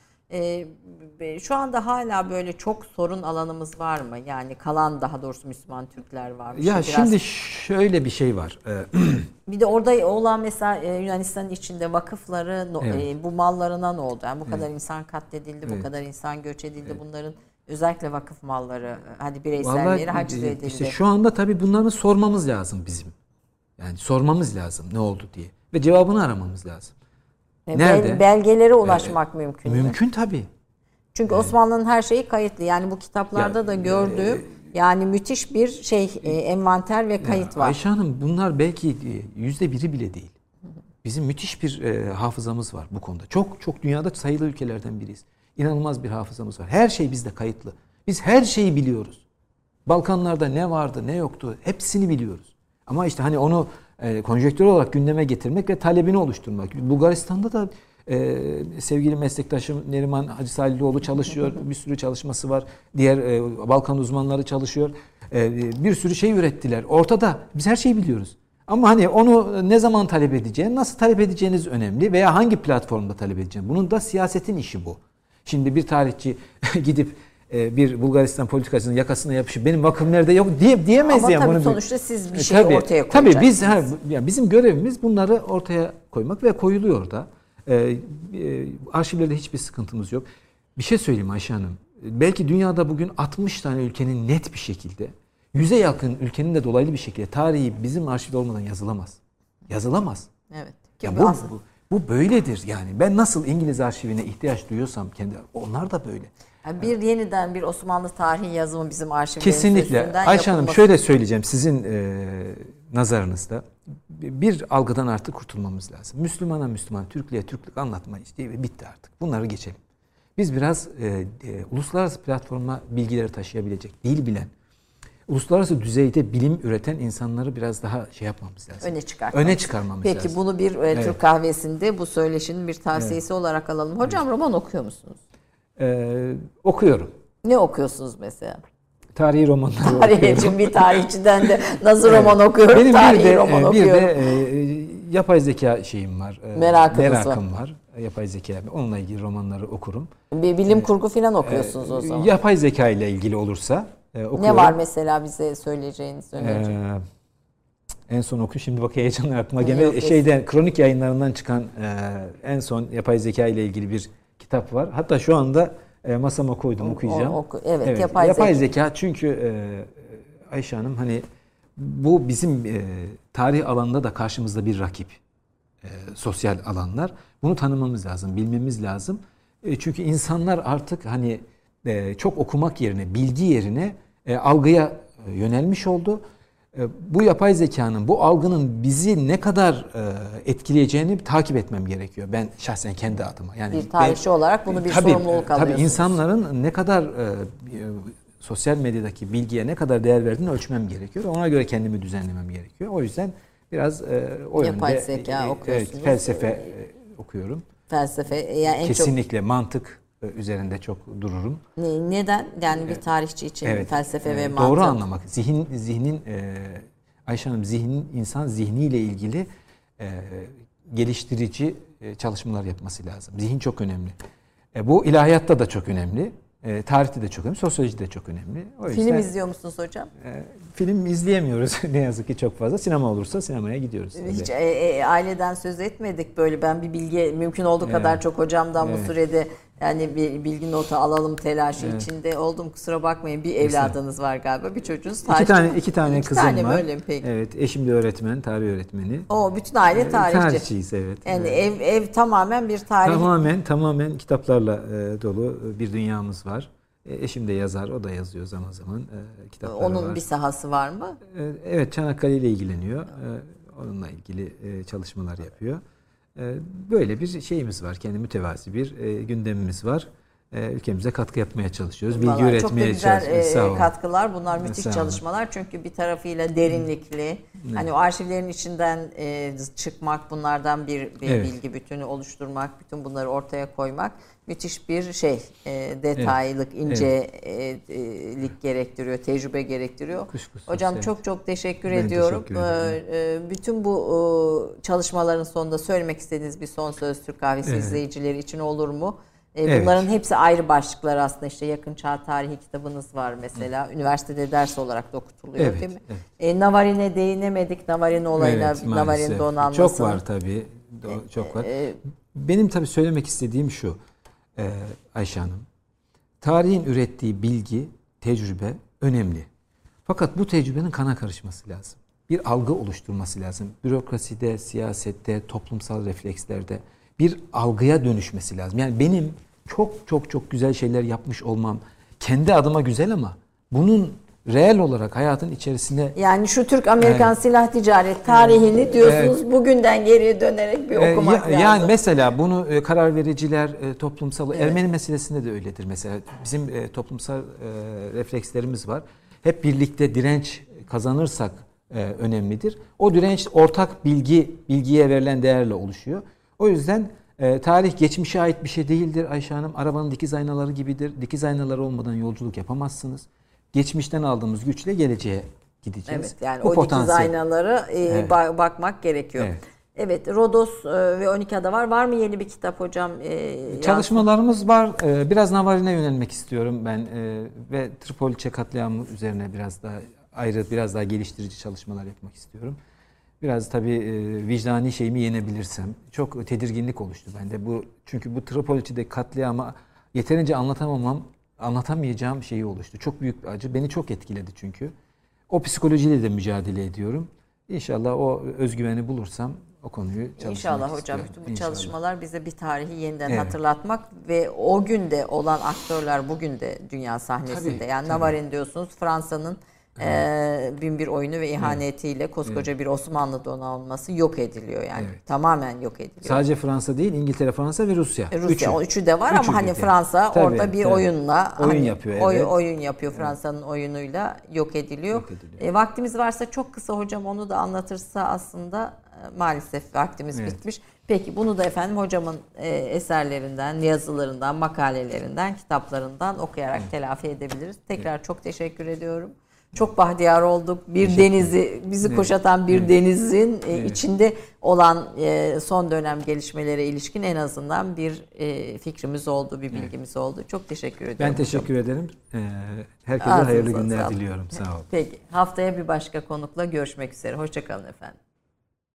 be- şu anda hala böyle çok sorun alanımız var mı? Yani kalan daha doğrusu Müslüman Türkler var mı? Ya biraz- şimdi şöyle bir şey var. E, Bir de orada olan mesela e, Yunanistan'ın içinde vakıfları no- Evet. e, bu mallarına ne oldu? Yani bu kadar insan katledildi, bu Evet. kadar insan göç edildi. Bunların özellikle vakıf malları, e, hadi bireyselleri haciz e, edildi. işte şu anda tabii bunları sormamız lazım bizim. Yani sormamız lazım ne oldu diye. Ve cevabını aramamız lazım. E, bel- nerede? belgelere ulaşmak mümkün. mü? Mümkün tabii. Çünkü Osmanlı'nın her şeyi kayıtlı. Yani bu kitaplarda Ya, da gördüğüm yani müthiş bir şey e, envanter ve kayıt var. Ayşe Hanım bunlar belki e, yüzde biri bile değil. Bizim müthiş bir e, hafızamız var bu konuda. Çok çok dünyada sayılı ülkelerden biriyiz. İnanılmaz bir hafızamız var. Her şey bizde kayıtlı. Biz her şeyi biliyoruz. Balkanlarda ne vardı ne yoktu hepsini biliyoruz. Ama işte hani onu e, konjektür olarak gündeme getirmek ve talebini oluşturmak. Bulgaristan'da da e, sevgili meslektaşım Neriman Hacı Salihlioğlu çalışıyor. Bir sürü çalışması var. Diğer e, Balkan uzmanları çalışıyor. Bir sürü şey ürettiler. Ortada biz her şeyi biliyoruz. Ama hani onu ne zaman talep edeceğin, nasıl talep edeceğiniz önemli veya hangi platformda talep edeceğin. Bunun da siyasetin işi bu. Şimdi bir tarihçi gidip e, bir Bulgaristan politikacının yakasına yapışıp benim vakım nerede yok diye diyemez Ama yani. tabii Bunu sonuçta siz bir E, şey tabii, ortaya Tabii biz koyacaksınız. ha, yani bizim görevimiz bunları ortaya koymak ve koyuluyor da. E, e, arşivlerde hiçbir sıkıntımız yok. Bir şey söyleyeyim Ayşe Hanım. Belki dünyada bugün 60 tane ülkenin net bir şekilde, yüze yakın ülkenin de dolaylı bir şekilde tarihi bizim arşivde olmadan yazılamaz. Yazılamaz. Evet. Ya bu, bu, bu böyledir yani. Ben nasıl İngiliz arşivine ihtiyaç duyuyorsam kendi onlar da böyle. Yani bir yeniden bir Osmanlı tarihi yazımı bizim arşivlerimizin Kesinlikle. Ayşe Hanım şöyle söyleyeceğim sizin e, nazarınızda bir algıdan artık kurtulmamız lazım. Müslümana Müslüman, Türklüğe Türklük anlatma işte bitti artık. Bunları geçelim. Biz biraz e, e, uluslararası platforma bilgileri taşıyabilecek, dil bilen, uluslararası düzeyde bilim üreten insanları biraz daha şey yapmamız lazım. öne çıkartmamız. Öne çıkarmamız Peki lazım. bunu bir e, Türk Evet. kahvesinde bu söyleşinin bir tavsiyesi olarak alalım. Hocam roman okuyor musunuz? E, okuyorum. Ne okuyorsunuz mesela? Tarihi romanları Tarih okuyorum. bir tarihçiden de nasıl roman okuyorum, Benim bir tarihi de, roman e, bir okuyorum. de e, yapay zeka şeyim var. E, Merakınız merakım var. Yapay zeka. Onunla ilgili romanları okurum. Bir bilim kurgu falan okuyorsunuz o zaman. E, Yapay zeka ile ilgili olursa e, okuyorum. ne var mesela bize söyleyeceğiniz E, önerici? en son oku şimdi bak heyecanla aklıma gene şeyden kronik yayınlarından çıkan e, en son yapay zeka ile ilgili bir kitap var. Hatta şu anda e, masama koydum okuyacağım. O- oku- evet, yapay yapay, zeka. zeka. çünkü e, Ayşe Hanım hani bu bizim e, tarih alanında da karşımızda bir rakip. E, sosyal alanlar. Bunu tanımamız lazım, bilmemiz lazım. E, çünkü insanlar artık hani e, çok okumak yerine, bilgi yerine e, algıya e, yönelmiş oldu. E, bu yapay zekanın, bu algının bizi ne kadar e, etkileyeceğini takip etmem gerekiyor. Ben şahsen kendi adıma. Yani Bir tarihçi ben- olarak bunu bir Tabii, sorumluluk Tabii alıyorsunuz. insanların ne kadar e, sosyal medyadaki bilgiye ne kadar değer verdiğini ölçmem gerekiyor. Ona göre kendimi düzenlemem gerekiyor. O yüzden biraz o Yapay yönde zeka e, okuyorsunuz. Evet, felsefe okuyorum. Felsefe yani en çok Kesinlikle mantık e, üzerinde çok dururum. Ne- neden yani bir tarihçi için felsefe ve e, mantık. Doğru anlamak. Zihin zihnin e, Ayşe Hanım zihnin insan zihniyle ilgili e, geliştirici e, çalışmalar yapması lazım. Zihin çok önemli. E, bu ilahiyatta da çok önemli. E, tarihte de çok önemli, sosyolojide de çok önemli. O Film yüzden, izliyor musunuz hocam? e, film izleyemiyoruz ne yazık ki çok fazla. Sinema olursa sinemaya gidiyoruz. Hiç e, e, aileden söz etmedik böyle ben bir bilgi mümkün olduğu Evet. kadar çok hocamdan bu Evet. sürede yani bir bilgi notu alalım telaşı Evet. içinde oldum kusura bakmayın bir evladınız var galiba bir çocuğunuz İki tarih- tane iki tane İki kızım tane var. öyle mi peki? Evet, eşim de öğretmen, tarih öğretmeni. O bütün aile tarihçi. Tarihçiyiz evet. Yani Evet. ev ev tamamen bir tarih. Tamamen tamamen kitaplarla e, dolu bir dünyamız var. E, eşim de yazar, o da yazıyor zaman zaman e, kitapları Onun var. bir sahası var mı? E, evet Çanakkale ile ilgileniyor. E, onunla ilgili e, çalışmalar yapıyor. E, böyle bir şeyimiz var. Kendi mütevazi bir e, gündemimiz var. E, ülkemize katkı yapmaya çalışıyoruz. Bilgi Vallahi çok da üretmeye güzel çalışıyoruz. e, katkılar. Bunlar müthiş Sağ olun. çalışmalar. Çünkü bir tarafıyla derinlikli. Hani o arşivlerin içinden e, çıkmak, bunlardan bir, bir Evet. bilgi bütünü oluşturmak, bütün bunları ortaya koymak müthiş bir şey. E, detaylık, incelik gerektiriyor, tecrübe gerektiriyor. Kuşkusuz, Hocam evet. çok çok teşekkür Ben ediyorum. teşekkür ederim. E, e, bütün bu e, çalışmaların sonunda söylemek istediğiniz bir son söz Türk Kahvesi Evet. izleyicileri için olur mu? E, Evet. Bunların hepsi ayrı başlıklar aslında işte yakın çağ tarihi kitabınız var mesela. Üniversitede ders olarak da okutuluyor Evet, değil mi? evet. E, Navarin'e değinemedik. Navarin olayına, Evet, Navarin donanmasına. Çok var tabii. Do- Çok var. E, Benim tabii söylemek istediğim şu e, Ayşe Hanım. Tarihin ürettiği bilgi, tecrübe önemli. Fakat bu tecrübenin kana karışması lazım. Bir algı oluşturması lazım. Bürokraside, siyasette, toplumsal reflekslerde bir algıya dönüşmesi lazım. Yani benim çok çok çok güzel şeyler yapmış olmam kendi adıma güzel ama bunun reel olarak hayatın içerisine Yani şu Türk-Amerikan silah ticaret tarihini diyorsunuz bugünden geriye dönerek bir Ee, okumak ya- lazım. Yani mesela bunu e, karar vericiler e, toplumsal Ermeni meselesinde de öyledir mesela. Bizim e, toplumsal e, reflekslerimiz var. Hep birlikte direnç kazanırsak e, önemlidir. O direnç ortak bilgi bilgiye verilen değerle oluşuyor. O yüzden e, tarih geçmişe ait bir şey değildir Ayşe Hanım. Arabanın dikiz aynaları gibidir. Dikiz aynaları olmadan yolculuk yapamazsınız. Geçmişten aldığımız güçle geleceğe gideceğiz. Evet yani Bu o potansiyel. aynaları e, Evet. ba- bakmak gerekiyor. Evet. Evet. Rodos e, ve 12'da var. Var mı yeni bir kitap hocam? E, Çalışmalarımız var. Ee, Biraz Navarin'e yönelmek istiyorum ben Ee, ve Tripoliçe katliamı üzerine biraz daha ayrı, biraz daha geliştirici çalışmalar yapmak istiyorum. Biraz tabii e, vicdani şeyimi yenebilirsem. Çok tedirginlik oluştu bende. Bu çünkü bu Tripoliçe'de katliamı yeterince anlatamamam, anlatamayacağım şeyi oluştu. Çok büyük bir acı. Beni çok etkiledi çünkü. O psikolojiyle de mücadele ediyorum. İnşallah o özgüveni bulursam o konuyu çalışmak İnşallah hocam istiyorum. bütün bu İnşallah. çalışmalar bize bir tarihi yeniden Evet. hatırlatmak ve o günde olan aktörler bugün de dünya sahnesinde. Tabii, yani tabii. Navarin diyorsunuz Fransa'nın e, bin bir oyunu ve ihanetiyle koskoca bir Osmanlı donanması yok ediliyor yani Evet. tamamen yok ediliyor. Sadece Fransa değil, İngiltere, Fransa ve Rusya. E, Rusya Üçü. o üçü de var Üçü ama hani. Fransa Tabii, orada bir tabii. oyunla Oyun hani yapıyor, oy- evet. oyun yapıyor Fransa'nın oyunuyla yok ediliyor. Yok ediliyor. E, vaktimiz varsa çok kısa hocam onu da anlatırsa aslında e, maalesef vaktimiz Evet. bitmiş. Peki bunu da efendim hocamın e, eserlerinden, yazılarından, makalelerinden, kitaplarından okuyarak telafi edebiliriz. Tekrar çok teşekkür ediyorum. Çok bahtiyar olduk. Bir Teşekkür denizi, bizi Evet. kuşatan bir Evet. denizin e, Evet. içinde olan e, son dönem gelişmelere ilişkin en azından bir e, fikrimiz oldu, bir bilgimiz oldu. Çok teşekkür ediyorum. Ben hocam. teşekkür ederim. Ee, Herkese Ağzınıza hayırlı günler sağlık. diliyorum. Sağ olun. Peki haftaya bir başka konukla görüşmek üzere. Hoşçakalın efendim.